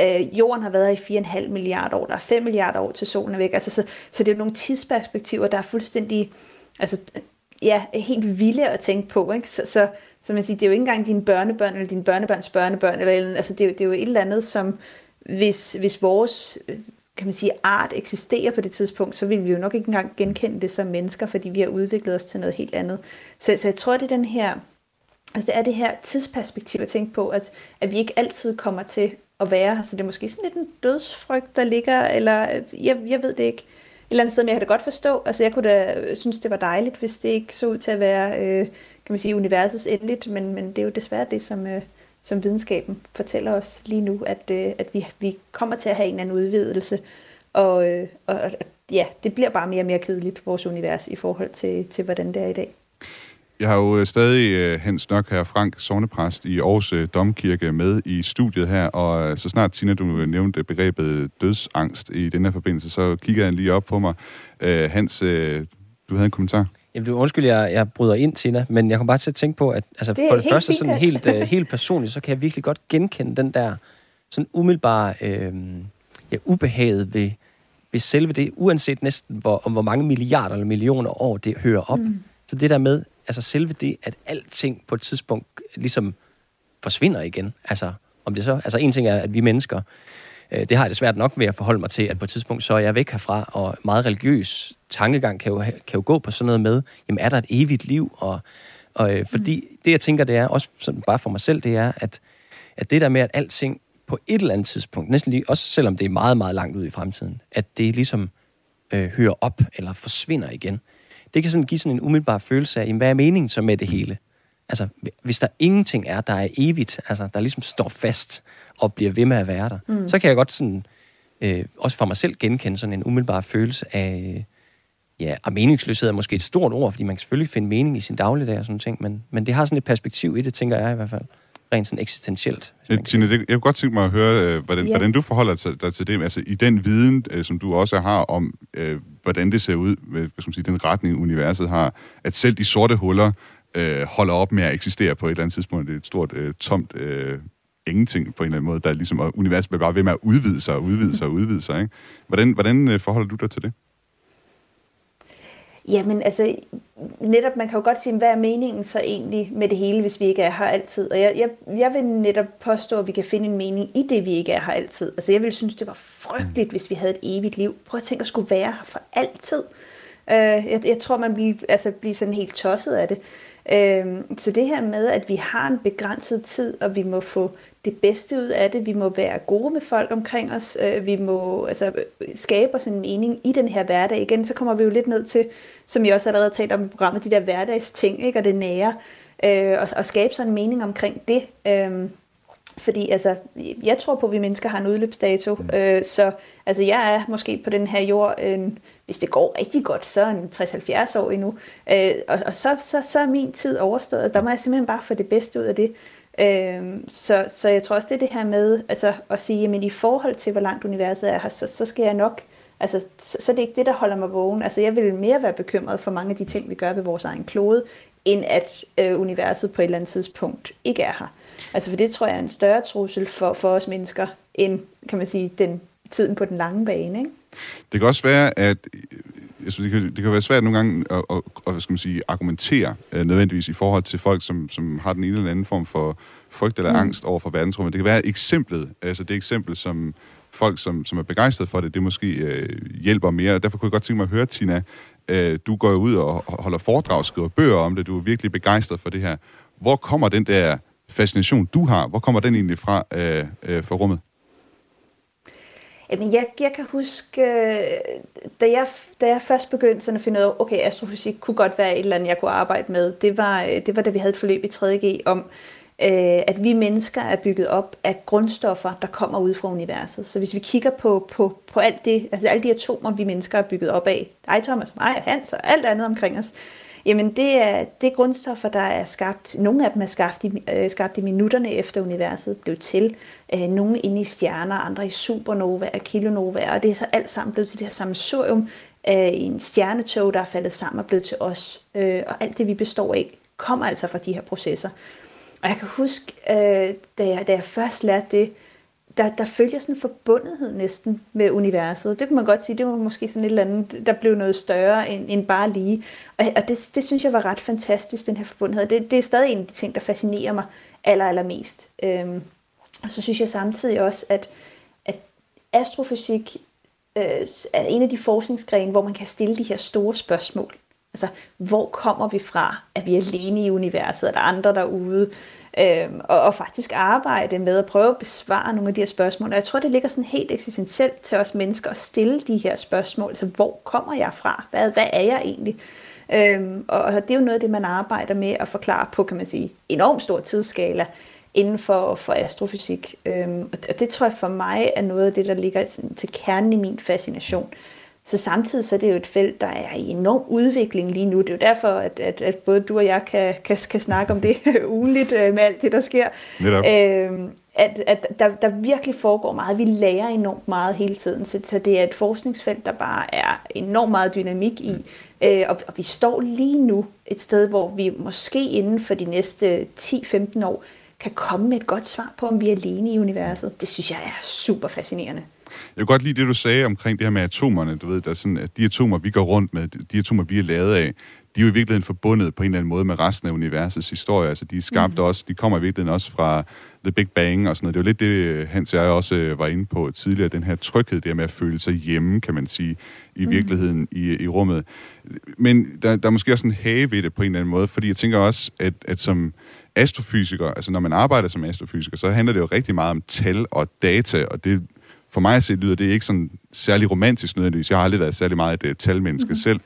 Øh, jorden har været her i 4,5 milliarder år, der er 5 milliarder år til solen er væk. Altså, så, så det er nogle tidsperspektiver, der er fuldstændig altså, ja, helt vilde at tænke på. Ikke? Så, så, så man siger, det er jo ikke engang dine børnebørn, eller dine børnebørns børnebørn, eller, altså, det, er det er jo et eller andet, som hvis, hvis vores kan man sige, art eksisterer på det tidspunkt, så vil vi jo nok ikke engang genkende det som mennesker, fordi vi har udviklet os til noget helt andet. Så, så jeg tror, det er den her, altså det er det her tidsperspektiv at tænke på, at, at vi ikke altid kommer til at være her, så det er måske sådan lidt en dødsfrygt, der ligger, eller øh, jeg, jeg ved det ikke, et eller andet sted, men jeg kan da godt forstå, altså jeg kunne da synes, det var dejligt, hvis det ikke så ud til at være, øh, kan man sige, universets endeligt, men, men det er jo desværre det, som, øh, som videnskaben fortæller os lige nu, at, øh, at vi, vi kommer til at have en eller anden udvidelse, og, øh, og ja, det bliver bare mere og mere kedeligt, vores univers, i forhold til, til hvordan det er i dag. Jeg har jo øh, stadig uh, Hans Nok her, Frank Sovnepræst i Aarhus uh, Domkirke, med i studiet her, og så snart, Tina, du nævnte begrebet dødsangst i den her forbindelse, så kigger jeg lige op på mig. Hans, du havde en kommentar? Jamen, du undskyld, jeg, jeg bryder ind, Tina, men jeg kommer bare til at tænke på, at altså, det for det første sådan helt, helt personligt, så kan jeg virkelig godt genkende den der sådan umiddelbare øh, ja, ubehaget ved, ved selve det, uanset næsten hvor, om hvor mange milliarder eller millioner år det hører op. Mm. Så det der med, altså selve det, at alting på et tidspunkt ligesom forsvinder igen. Altså, om det så, altså en ting er, at vi mennesker, øh, det har jeg det svært nok med at forholde mig til, at på et tidspunkt så er jeg væk herfra, og meget religiøs tankegang kan jo, kan jo gå på sådan noget med, jamen er der et evigt liv? Og, og øh, fordi mm. det, jeg tænker, det er, også sådan bare for mig selv, det er, at, at det der med, at alting på et eller andet tidspunkt, næsten lige, også selvom det er meget, meget langt ud i fremtiden, at det ligesom øh, hører op eller forsvinder igen. Det kan sådan give sådan en umiddelbar følelse af, jamen, hvad er meningen så med det hele? Altså, hvis der ingenting er, der er evigt, altså, der ligesom står fast og bliver ved med at være der, mm. så kan jeg godt sådan, øh, også fra mig selv genkende sådan en umiddelbar følelse af, ja, og meningsløshed er måske et stort ord, fordi man kan selvfølgelig finde mening i sin dagligdag og sådan ting, men, men det har sådan et perspektiv i det, tænker jeg i hvert fald rent sådan eksistentielt. Øh, Tine, det, jeg kunne godt tænke mig at høre, øh, hvordan, ja. hvordan du forholder dig til det, altså i den viden, øh, som du også har om, øh, hvordan det ser ud, med hvad skal man sige, den retning, universet har, at selv de sorte huller øh, holder op med at eksistere på et eller andet tidspunkt. Det er et stort, øh, tomt øh, ingenting på en eller anden måde, der ligesom, og universet bliver bare ved med at udvide sig og udvide sig og udvide sig. Ikke? Hvordan, hvordan forholder du dig til det? Jamen altså, netop man kan jo godt sige, hvad er meningen så egentlig med det hele, hvis vi ikke er her altid? Og jeg, jeg, jeg vil netop påstå, at vi kan finde en mening i det, vi ikke er her altid. Altså jeg vil synes, det var frygteligt, hvis vi havde et evigt liv. Prøv at tænke at skulle være her for altid. Uh, jeg, jeg tror, man bliver, altså, bliver sådan helt tosset af det. Uh, så det her med, at vi har en begrænset tid, og vi må få det bedste ud af det. Vi må være gode med folk omkring os. Øh, vi må altså, skabe os en mening i den her hverdag. Igen, så kommer vi jo lidt ned til, som jeg også allerede har talt om i programmet, de der hverdagsting, ikke? og det nære. Øh, og, og skabe sig en mening omkring det. Øh, fordi altså, jeg tror på, at vi mennesker har en udløbsdato. Mm. Øh, så altså, jeg er måske på den her jord, øh, hvis det går rigtig godt, så en 60-70 år endnu. Øh, og og så, så, så er min tid overstået. Der må jeg simpelthen bare få det bedste ud af det. Øhm, så, så jeg tror også, det er det her med altså, at sige, at i forhold til, hvor langt universet er her, så, så skal jeg nok, altså, så, så det er ikke det, der holder mig vågen. Altså, jeg vil mere være bekymret for mange af de ting, vi gør ved vores egen klode, end at øh, universet på et eller andet tidspunkt ikke er her. Altså, for det tror jeg er en større trussel for, for os mennesker, end, kan man sige, den tiden på den lange bane, ikke? Det kan også være, at altså, det, kan, det kan være svært nogle gange at, at, at hvad skal man sige, argumentere uh, nødvendigvis i forhold til folk, som, som har den ene eller anden form for frygt eller mm. angst over for verdensrummet. Det kan være eksemplet, altså det eksempel, som folk, som, som er begejstret for det, det måske uh, hjælper mere. Derfor kunne jeg godt tænke mig at høre, Tina, uh, du går ud og holder foredrag, skriver bøger om det, du er virkelig begejstret for det her. Hvor kommer den der fascination, du har, hvor kommer den egentlig fra, uh, uh, fra rummet? Jamen, jeg, jeg kan huske, øh, da jeg, da jeg først begyndte sådan at finde ud af, okay, astrofysik kunne godt være et eller andet, jeg kunne arbejde med. Det var, øh, det var da vi havde et forløb i 3.G om, øh, at vi mennesker er bygget op af grundstoffer, der kommer ud fra universet. Så hvis vi kigger på, på, på alt det, altså alle de atomer, vi mennesker er bygget op af, dig Thomas, mig og Hans og alt andet omkring os, Jamen, det er, det er grundstoffer, der er skabt. Nogle af dem er skabt i, øh, skabt i minutterne efter universet blev til. Øh, nogle inde i stjerner, andre i supernovaer, kilonovaer. Og det er så alt sammen blevet til det her sammensurium øh, af en stjernetog, der er faldet sammen og blevet til os. Øh, og alt det, vi består af, kommer altså fra de her processer. Og jeg kan huske, øh, da, jeg, da jeg først lærte det, der, der følger sådan en forbundethed næsten med universet. Det kan man godt sige, det var måske sådan et eller andet, der blev noget større end, end bare lige. Og, og det, det synes jeg var ret fantastisk, den her forbundethed. Det, det er stadig en af de ting, der fascinerer mig aller, allermest. Øhm, og så synes jeg samtidig også, at, at astrofysik øh, er en af de forskningsgrene, hvor man kan stille de her store spørgsmål. Altså, hvor kommer vi fra? Er vi alene i universet? Er der andre derude? Øhm, og, og faktisk arbejde med at prøve at besvare nogle af de her spørgsmål. Og jeg tror, det ligger sådan helt eksistentielt til os mennesker at stille de her spørgsmål. Altså, hvor kommer jeg fra? Hvad, hvad er jeg egentlig? Øhm, og det er jo noget af det, man arbejder med at forklare på, kan man sige, enormt stor tidsskala inden for, for astrofysik. Øhm, og det tror jeg for mig er noget af det, der ligger til kernen i min fascination. Så samtidig så er det jo et felt, der er i enorm udvikling lige nu. Det er jo derfor, at, at, at både du og jeg kan, kan, kan snakke om det ugenligt øh, med alt det, der sker. Øhm, at, at der, der virkelig foregår meget. Vi lærer enormt meget hele tiden. Så, så det er et forskningsfelt, der bare er enormt meget dynamik i. Øh, og, og vi står lige nu et sted, hvor vi måske inden for de næste 10-15 år kan komme med et godt svar på, om vi er alene i universet. Det synes jeg er super fascinerende. Jeg kan godt lide det, du sagde omkring det her med atomerne. Du ved, der er sådan, at de atomer, vi går rundt med, de atomer, vi er lavet af, de er jo i virkeligheden forbundet på en eller anden måde med resten af universets historie. Altså, de er skabt mm. også, de kommer i virkeligheden også fra The Big Bang og sådan noget. Det er jo lidt det, Hans og jeg også øh, var inde på tidligere, den her tryghed, det med at føle sig hjemme, kan man sige, i mm. virkeligheden i, i rummet. Men der, der er måske også en hage ved det på en eller anden måde, fordi jeg tænker også, at, at som astrofysiker, altså når man arbejder som astrofysiker, så handler det jo rigtig meget om tal og data, og det for mig at se lyder det ikke sådan særlig romantisk nødvendigvis. Jeg har aldrig været særlig meget et uh, talmenneske mm-hmm. selv.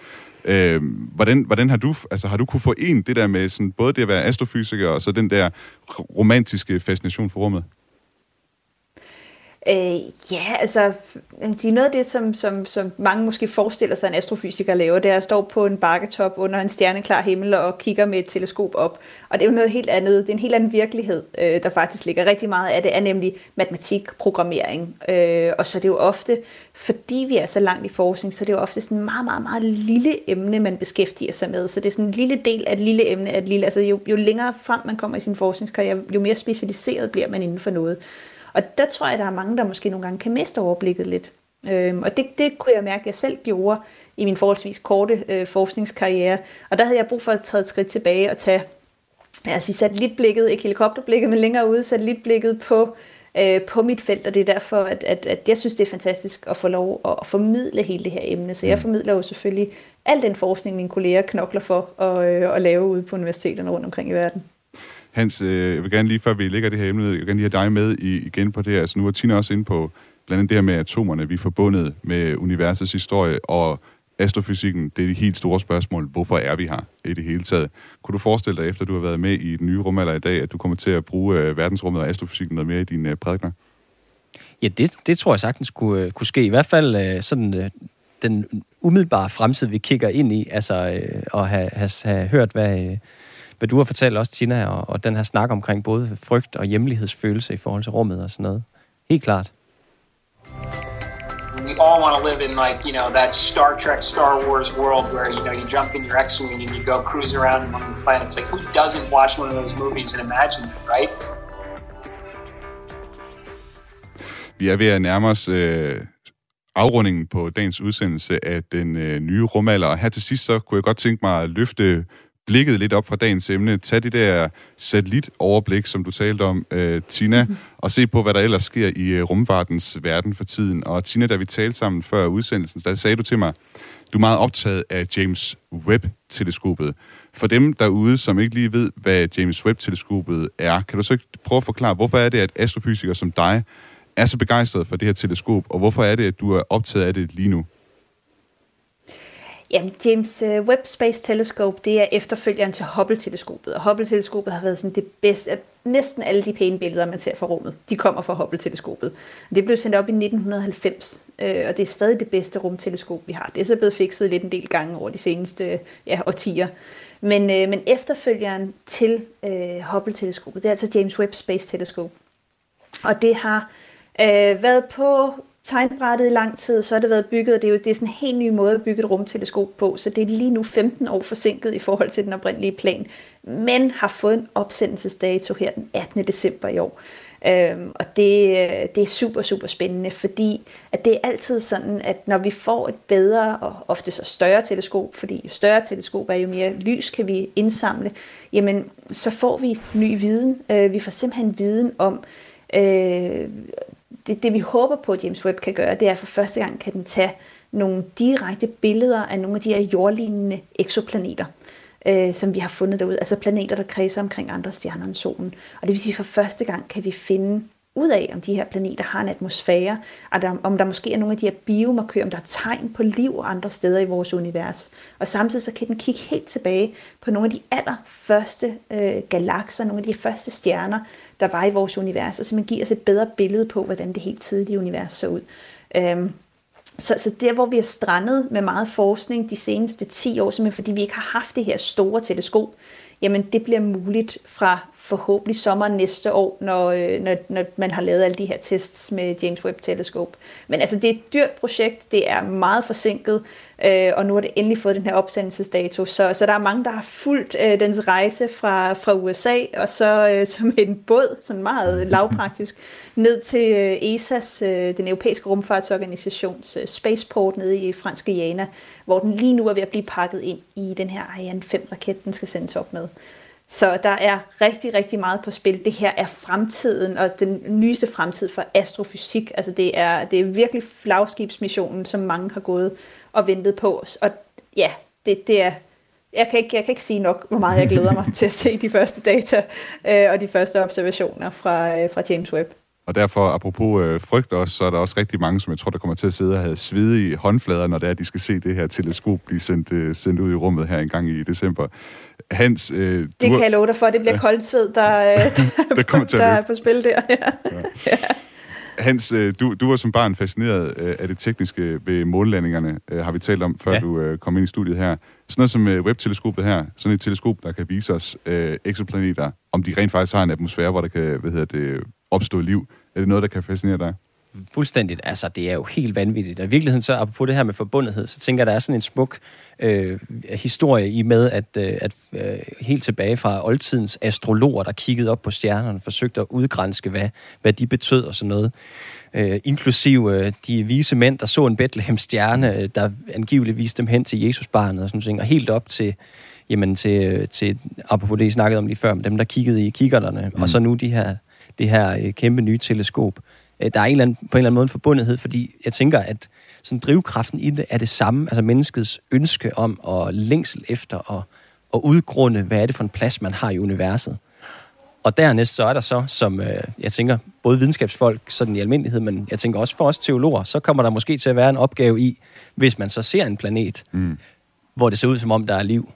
Øh, hvordan, hvordan har du, altså har du kunne få en det der med sådan, både det at være astrofysiker og så den der romantiske fascination for rummet? Øh, ja, altså, det er noget af det, som, som, som mange måske forestiller sig, en astrofysiker laver, det er at stå på en bakketop under en stjerneklar himmel og kigger med et teleskop op. Og det er jo noget helt andet. Det er en helt anden virkelighed, øh, der faktisk ligger rigtig meget af det, er nemlig matematik, programmering. Øh, og så er det jo ofte, fordi vi er så langt i forskning, så er det jo ofte sådan en meget, meget, meget lille emne, man beskæftiger sig med. Så det er sådan en lille del af et lille emne, af et lille, altså jo, jo længere frem man kommer i sin forskningskarriere, jo mere specialiseret bliver man inden for noget. Og der tror jeg, der er mange, der måske nogle gange kan miste overblikket lidt. Øhm, og det, det kunne jeg mærke, at jeg selv gjorde i min forholdsvis korte øh, forskningskarriere. Og der havde jeg brug for at træde et skridt tilbage og tage altså satellitblikket, ikke helikopterblikket, men længere ude satellitblikket på, øh, på mit felt, og det er derfor, at, at, at jeg synes, det er fantastisk at få lov at, at formidle hele det her emne. Så jeg mm. formidler jo selvfølgelig al den forskning, mine kolleger knokler for at, øh, at lave ude på universiteterne rundt omkring i verden. Hans, øh, jeg vil gerne lige, før vi lægger det her emne, jeg vil gerne lige have dig med i, igen på det her. Altså, nu er Tina også inde på blandt andet det her med atomerne. Vi er forbundet med universets historie, og astrofysikken, det er de helt store spørgsmål. Hvorfor er vi her i det hele taget? Kunne du forestille dig, efter du har været med i den nye rumalder i dag, at du kommer til at bruge øh, verdensrummet og astrofysikken noget mere i dine øh, prædikner? Ja, det, det tror jeg sagtens kunne, øh, kunne ske. I hvert fald øh, sådan øh, den umiddelbare fremtid, vi kigger ind i, altså øh, at have, have, have hørt, hvad... Øh, hvad du har fortalt også, Tina, og, og den her snak omkring både frygt og hjemlighedsfølelse i forhold til rummet og sådan noget. Helt klart. We all want to live in like, you know, that Star Trek, Star Wars world where, you know, you jump in your X-Wing and you go cruise around among the planets. Like, who doesn't watch one of those movies and imagine it, right? Vi er ved at nærme os øh, afrundingen på dagens udsendelse af den øh, nye rumalder. Og her til sidst, så kunne jeg godt tænke mig at løfte blikket lidt op fra dagens emne. Tag det der satellitoverblik, som du talte om, øh, Tina, mm-hmm. og se på, hvad der ellers sker i øh, rumfartens verden for tiden. Og Tina, da vi talte sammen før udsendelsen, der sagde du til mig, du er meget optaget af James Webb-teleskopet. For dem derude, som ikke lige ved, hvad James Webb-teleskopet er, kan du så ikke prøve at forklare, hvorfor er det, at astrofysikere som dig er så begejstret for det her teleskop, og hvorfor er det, at du er optaget af det lige nu? Jamen, James øh, Webb Space Telescope, det er efterfølgeren til Hubble-teleskopet, og Hubble-teleskopet har været sådan det bedste, næsten alle de pæne billeder, man ser fra rummet, de kommer fra Hubble-teleskopet. Det blev sendt op i 1990, øh, og det er stadig det bedste rumteleskop, vi har. Det er så blevet fikset lidt en del gange over de seneste ja, årtier. Men, øh, men efterfølgeren til øh, Hubble-teleskopet, det er altså James Webb Space Telescope. Og det har øh, været på tegnbrættet i lang tid, så har det været bygget, og det er jo det er sådan en helt ny måde at bygge et rumteleskop på, så det er lige nu 15 år forsinket i forhold til den oprindelige plan, men har fået en opsendelsesdato her den 18. december i år. Øhm, og det, øh, det er super, super spændende, fordi at det er altid sådan, at når vi får et bedre og ofte så større teleskop, fordi jo større teleskop er, jo mere lys kan vi indsamle, jamen så får vi ny viden. Øh, vi får simpelthen viden om, øh, det, det vi håber på, at James Webb kan gøre, det er at for første gang kan den tage nogle direkte billeder af nogle af de her jordlignende eksoplaneter øh, som vi har fundet derude. Altså planeter, der kredser omkring andre stjerner end solen. Og det vil sige, at for første gang kan vi finde ud af, om de her planeter har en atmosfære, og der, om der måske er nogle af de her biomarkører, om der er tegn på liv andre steder i vores univers. Og samtidig så kan den kigge helt tilbage på nogle af de allerførste øh, galakser, nogle af de første stjerner, der var i vores univers, og simpelthen give os et bedre billede på, hvordan det helt tidlige univers så ud. Øhm, så, så der, hvor vi er strandet med meget forskning de seneste 10 år, simpelthen fordi vi ikke har haft det her store teleskop, jamen det bliver muligt fra forhåbentlig sommer næste år, når, øh, når, når man har lavet alle de her tests med James Webb Teleskop. Men altså, det er et dyrt projekt, det er meget forsinket, øh, og nu har det endelig fået den her opsendelsesdato, så, så der er mange, der har fulgt øh, dens rejse fra, fra USA, og så øh, som en båd, sådan meget lavpraktisk, ned til øh, ESA's, øh, den europæiske rumfartsorganisations øh, spaceport nede i franske Guyana, hvor den lige nu er ved at blive pakket ind i den her Ariane 5-raket, den skal sendes op med. Så der er rigtig, rigtig meget på spil. Det her er fremtiden, og den nyeste fremtid for astrofysik. Altså det er, det er virkelig flagskibsmissionen, som mange har gået og ventet på os. Og ja, det, det er, jeg kan, ikke, jeg kan ikke sige nok, hvor meget jeg glæder mig til at se de første data øh, og de første observationer fra, øh, fra James Webb. Og derfor, apropos øh, frygt også, så er der også rigtig mange, som jeg tror, der kommer til at sidde og have svedige håndflader, når det er, de skal se det her teleskop blive sendt, øh, sendt ud i rummet her en gang i december. Hans, øh, det kan jeg love dig for, det bliver ja. koldt sved, der, øh, der, der, kommer til der er på spil der. Ja. Ja. ja. Hans, øh, du, du var som barn fascineret øh, af det tekniske ved månlandingerne, øh, har vi talt om, før ja. du kom ind i studiet her. Sådan noget som webteleskopet her, sådan et teleskop, der kan vise os øh, eksoplaneter, om de rent faktisk har en atmosfære, hvor der kan hvad hedder det, opstå liv. Er det noget, der kan fascinere dig? Fuldstændigt. Altså, det er jo helt vanvittigt. Og i virkeligheden, så apropos det her med forbundethed, så tænker jeg, der er sådan en smuk øh, historie i med, at, øh, at øh, helt tilbage fra oldtidens astrologer, der kiggede op på stjernerne, forsøgte at udgrænske, hvad, hvad de betød og sådan noget. Øh, inklusiv øh, de vise mænd, der så en Bethlehem-stjerne, øh, der angiveligt viste dem hen til Jesusbarnet og sådan noget, og helt op til jamen til, øh, til apropos det, I snakkede om lige før, med dem, der kiggede i kikkerterne, mm. og så nu de her, det her øh, kæmpe nye teleskop. Øh, der er en eller anden, på en eller anden måde en forbundethed, fordi jeg tænker, at sådan drivkraften i det er det samme, altså menneskets ønske om at længsel efter at, at udgrunde, hvad er det for en plads, man har i universet. Og dernæst så er der så, som øh, jeg tænker, både videnskabsfolk sådan i almindelighed, men jeg tænker også for os teologer, så kommer der måske til at være en opgave i, hvis man så ser en planet, mm. hvor det ser ud som om, der er liv.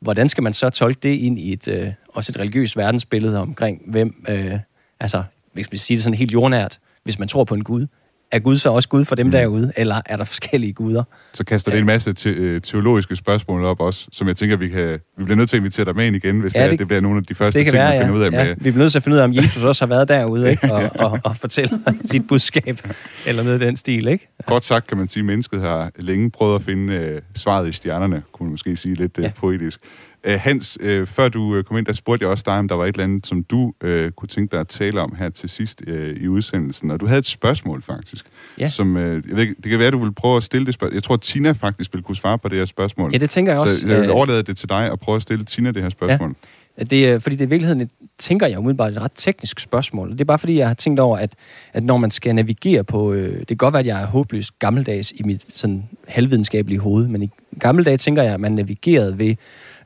Hvordan skal man så tolke det ind i et, øh, også et religiøst verdensbillede omkring, hvem, øh, altså hvis man siger det sådan helt jordnært, hvis man tror på en Gud, er Gud så også Gud for dem mm. derude, eller er der forskellige guder? Så kaster det en masse te- øh, teologiske spørgsmål op også, som jeg tænker, vi kan vi bliver nødt til at invitere dig med ind igen, hvis ja, det, det, det bliver nogle af de første ting, være, vi finder ja. ud af. Med. Ja. Vi bliver nødt til at finde ud af, om Jesus også har været derude, ikke? Og, og, og fortælle sit budskab, eller noget af den stil, ikke? Kort sagt kan man sige, at mennesket har længe prøvet at finde uh, svaret i stjernerne, kunne man måske sige lidt uh, ja. poetisk. Uh, Hans, uh, før du uh, kom ind, der spurgte jeg også dig, om der var et eller andet, som du uh, kunne tænke dig at tale om her til sidst uh, i udsendelsen. Og du havde et spørgsmål, faktisk. Ja. Som, uh, jeg ved, det kan være, at du vil prøve at stille det spørgsmål. Jeg tror, at Tina faktisk vil kunne svare på det her spørgsmål. Ja, det tænker jeg også. Så jeg vil overlade det til dig og prøve at stille Tina det her spørgsmål. Ja. Det, fordi det i virkeligheden, tænker jeg umiddelbart, et ret teknisk spørgsmål. Det er bare fordi, jeg har tænkt over, at, at når man skal navigere på... Øh, det kan godt være, at jeg er håbløst gammeldags i mit sådan halvvidenskabelige hoved, men i gamle dage tænker jeg, at man navigerede ved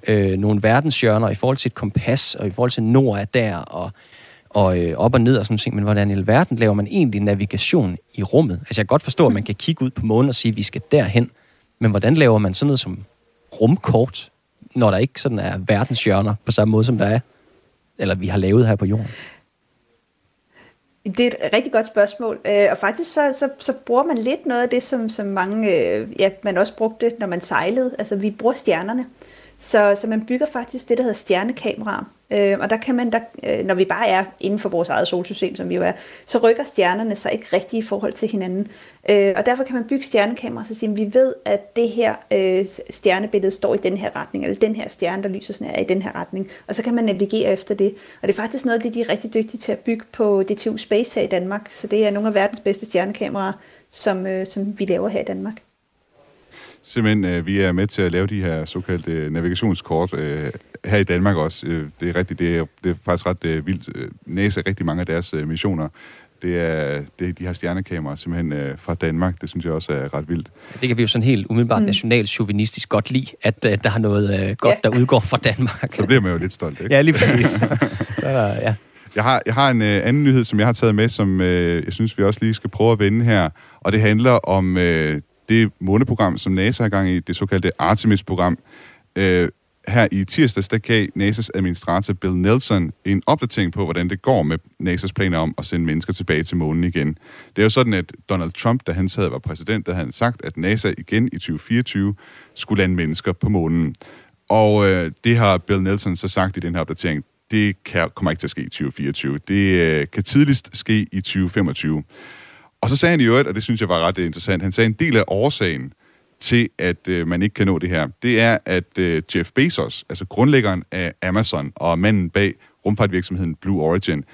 øh, nogle verdenshjørner i forhold til et kompas, og i forhold til nord er der, og, og øh, op og ned og sådan ting. Men hvordan i alverden laver man egentlig navigation i rummet? Altså jeg kan godt forstå, at man kan kigge ud på månen og sige, at vi skal derhen. Men hvordan laver man sådan noget som rumkort, når der ikke sådan er verdenshjørner på samme måde, som der er, eller vi har lavet her på jorden? Det er et rigtig godt spørgsmål, øh, og faktisk så, så, så bruger man lidt noget af det, som, som mange, øh, ja, man også brugte, når man sejlede. Altså vi bruger stjernerne. Så, så man bygger faktisk det, der hedder stjernekameraer. Øh, og der kan man, der, øh, når vi bare er inden for vores eget solsystem, som vi jo er, så rykker stjernerne sig ikke rigtigt i forhold til hinanden. Øh, og derfor kan man bygge stjernekameraer, så sige, at vi ved, at det her øh, stjernebillede står i den her retning, eller den her stjerne, der lyser sådan her, er i den her retning. Og så kan man navigere efter det. Og det er faktisk noget af det, de er rigtig dygtige til at bygge på DTU Space her i Danmark. Så det er nogle af verdens bedste stjernekameraer, som, øh, som vi laver her i Danmark. Simpelthen, øh, vi er med til at lave de her såkaldte øh, navigationskort øh, her i Danmark også. Øh, det er rigtigt, det er, det er faktisk ret øh, vildt. Øh, NASA rigtig mange af deres øh, missioner, det er, det de her stjernekameraer simpelthen øh, fra Danmark. Det synes jeg også er ret vildt. Det kan vi jo sådan helt umiddelbart mm. nationalt chauvinistisk godt lide, at øh, der er noget øh, godt, ja. der udgår fra Danmark. Så bliver man jo lidt stolt, ikke? ja, lige præcis. Så der, ja. Jeg har, jeg har en øh, anden nyhed, som jeg har taget med, som øh, jeg synes, vi også lige skal prøve at vende her. Og det handler om øh, det måneprogram, som NASA har gang i, det såkaldte Artemis-program. Øh, her i tirsdags, der gav NASA's administrator Bill Nelson en opdatering på, hvordan det går med NASA's planer om at sende mennesker tilbage til månen igen. Det er jo sådan, at Donald Trump, da han sad og var præsident, der havde sagt, at NASA igen i 2024 skulle lande mennesker på månen. Og øh, det har Bill Nelson så sagt i den her opdatering, det kan, kommer ikke til at ske i 2024. Det øh, kan tidligst ske i 2025. Og så sagde han i øvrigt, og det synes jeg var ret øh, interessant, han sagde, en del af årsagen til, at øh, man ikke kan nå det her, det er, at øh, Jeff Bezos, altså grundlæggeren af Amazon og manden bag rumfartvirksomheden Blue Origin,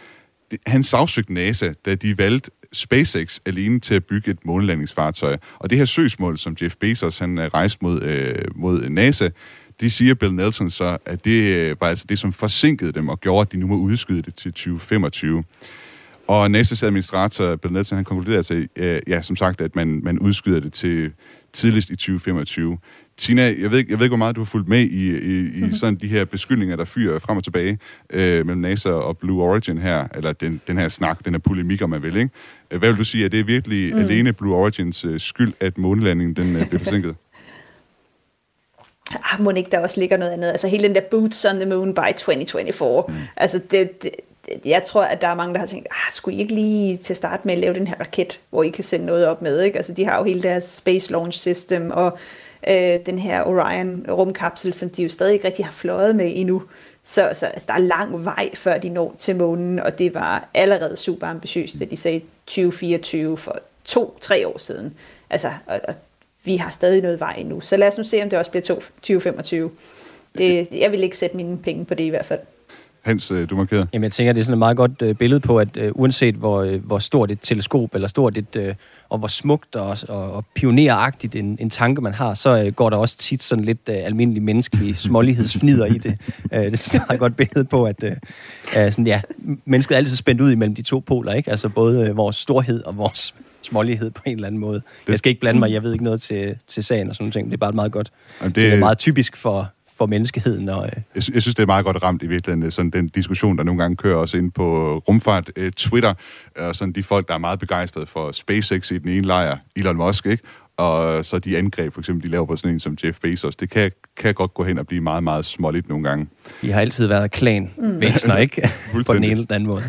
det, han sagsøgte NASA, da de valgte SpaceX alene til at bygge et månelandingsfartøj. Og det her søgsmål, som Jeff Bezos han øh, rejste mod, øh, mod NASA, de siger Bill Nelson så, at det øh, var altså det, som forsinkede dem og gjorde, at de nu må udskyde det til 2025. Og NASA's administrator, Bill Nelson, han konkluderede altså, øh, ja, som sagt, at man, man udskyder det til tidligst i 2025. Tina, jeg ved, jeg ved ikke, hvor meget du har fulgt med i, i, i mm-hmm. sådan de her beskyldninger, der fyrer frem og tilbage øh, mellem NASA og Blue Origin her, eller den, den her snak, den her polemik, om man vil, ikke? Hvad vil du sige, er det virkelig mm. alene Blue Origins øh, skyld, at månelandingen den øh, blev forsinket? ah, må ikke der også ligger noget andet. Altså hele den der boots on the moon by 2024. Mm. Altså det, det, jeg tror, at der er mange, der har tænkt, ah, skulle I ikke lige til start med at lave den her raket, hvor I kan sende noget op med? Ikke? Altså de har jo hele deres Space Launch System og øh, den her Orion rumkapsel, som de jo stadig ikke rigtig har fløjet med endnu. Så, så altså, der er lang vej, før de når til månen, og det var allerede super ambitiøst, da de sagde 2024 for to-tre år siden. Altså, og, og vi har stadig noget vej endnu. Så lad os nu se, om det også bliver 2025. Det, jeg vil ikke sætte mine penge på det i hvert fald. Hans, øh, du markerer. Jamen, jeg tænker, det er sådan et meget godt uh, billede på, at uh, uanset hvor, uh, hvor stort et teleskop, eller stort et, uh, og hvor smukt og, og, og pioneragtigt en, en tanke man har, så uh, går der også tit sådan lidt uh, almindelig menneskelig smålighedsfnider i det. Uh, det er sådan et meget godt billede på, at uh, sådan, ja, mennesket er altid spændt ud imellem de to poler, ikke? Altså både uh, vores storhed og vores smålighed på en eller anden måde. Det... Jeg skal ikke blande mig, jeg ved ikke noget til, til sagen og sådan noget. Det er bare meget godt. Jamen, det... det er meget typisk for, for menneskeheden. Og, øh... jeg, jeg synes, det er meget godt ramt i virkeligheden, sådan den diskussion, der nogle gange kører også ind på rumfart, øh, Twitter, og sådan de folk, der er meget begejstrede for SpaceX i den ene lejr, Elon Musk, ikke? og så de angreb, for eksempel, de laver på sådan en som Jeff Bezos, det kan, kan godt gå hen og blive meget, meget småligt nogle gange. I har altid været klan væsener, mm. ikke? på den ene eller den anden måde.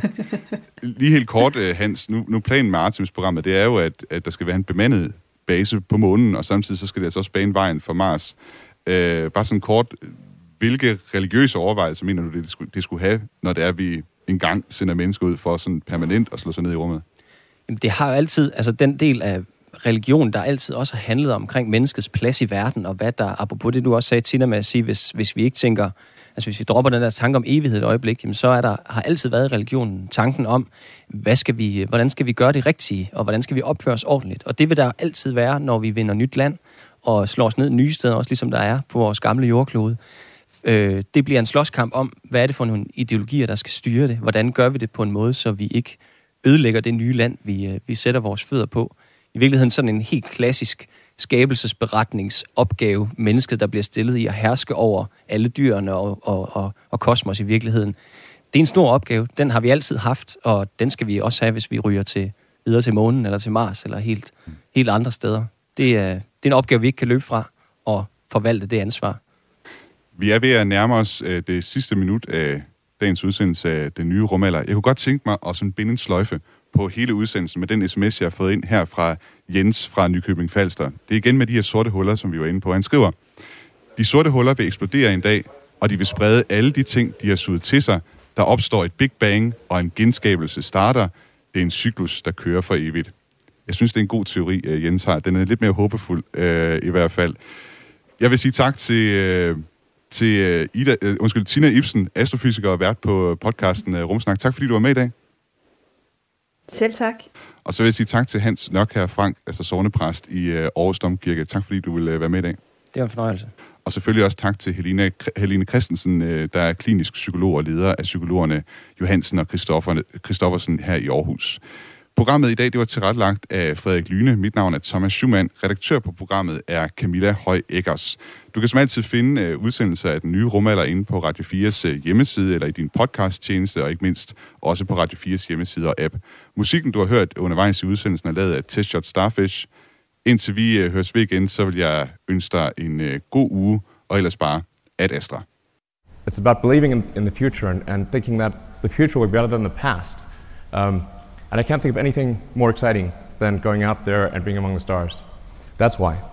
Lige helt kort, øh, Hans, nu, nu planen med Artemis-programmet, det er jo, at, at der skal være en bemandet base på månen, og samtidig så skal det altså også bane vejen for Mars. Øh, bare sådan kort, hvilke religiøse overvejelser mener du, det skulle, det skulle have, når det er, at vi engang sender mennesker ud for sådan permanent at slå sig ned i rummet? Jamen, det har jo altid, altså den del af religion, der altid også har handlet omkring menneskets plads i verden, og hvad der, apropos det du også sagde, Tina, med at sige, hvis, hvis vi ikke tænker, altså hvis vi dropper den der tanke om evighed et øjeblik, jamen så er der, har altid været i religionen tanken om, hvad skal vi, hvordan skal vi gøre det rigtige, og hvordan skal vi opføre os ordentligt. Og det vil der altid være, når vi vinder nyt land, og slår os ned nye steder, også ligesom der er på vores gamle jordklode. Øh, det bliver en slåskamp om, hvad er det for nogle ideologier, der skal styre det? Hvordan gør vi det på en måde, så vi ikke ødelægger det nye land, vi, øh, vi sætter vores fødder på? i virkeligheden sådan en helt klassisk skabelsesberetningsopgave, mennesket, der bliver stillet i at herske over alle dyrene og, og, og, og kosmos i virkeligheden. Det er en stor opgave. Den har vi altid haft, og den skal vi også have, hvis vi ryger til, videre til månen eller til Mars eller helt, helt andre steder. Det er, det er en opgave, vi ikke kan løbe fra og forvalte det ansvar. Vi er ved at nærme os øh, det sidste minut af dagens udsendelse af Den Nye Rumalder. Jeg kunne godt tænke mig at sådan binde en sløjfe på hele udsendelsen med den sms, jeg har fået ind her fra Jens fra Nykøbing Falster. Det er igen med de her sorte huller, som vi var inde på. Han skriver, De sorte huller vil eksplodere en dag, og de vil sprede alle de ting, de har suget til sig. Der opstår et Big Bang, og en genskabelse starter. Det er en cyklus, der kører for evigt. Jeg synes, det er en god teori, øh, Jens har. Den er lidt mere håbefuld, øh, i hvert fald. Jeg vil sige tak til, øh, til øh, Ida, øh, undskyld, Tina Ibsen, astrofysiker og vært på podcasten øh, Rumsnak. Tak fordi du var med i dag. Selv tak. Og så vil jeg sige tak til Hans Nørkær Frank, altså sovnepræst i øh, Aarhus Domkirke. Tak fordi du ville øh, være med i dag. Det var en fornøjelse. Og selvfølgelig også tak til Helena, Helene Christensen, øh, der er klinisk psykolog og leder af psykologerne Johansen og Christoffersen her i Aarhus. Programmet i dag det var tilrettelagt af Frederik Lyne. Mit navn er Thomas Schumann. Redaktør på programmet er Camilla Høj Eggers. Du kan som altid finde uh, udsendelser af den nye rumalder inde på Radio 4's øh, hjemmeside eller i din podcast-tjeneste, og ikke mindst også på Radio 4's hjemmeside og app. Musikken, du har hørt undervejs i udsendelsen, er lavet af Test Shot Starfish. Indtil vi uh, høres ved igen, så vil jeg ønske dig en god uge, og ellers bare at Astra. It's about believing in, in the future and, and thinking that the future will be better than the past. Um, And I can't think of anything more exciting than going out there and being among the stars. That's why.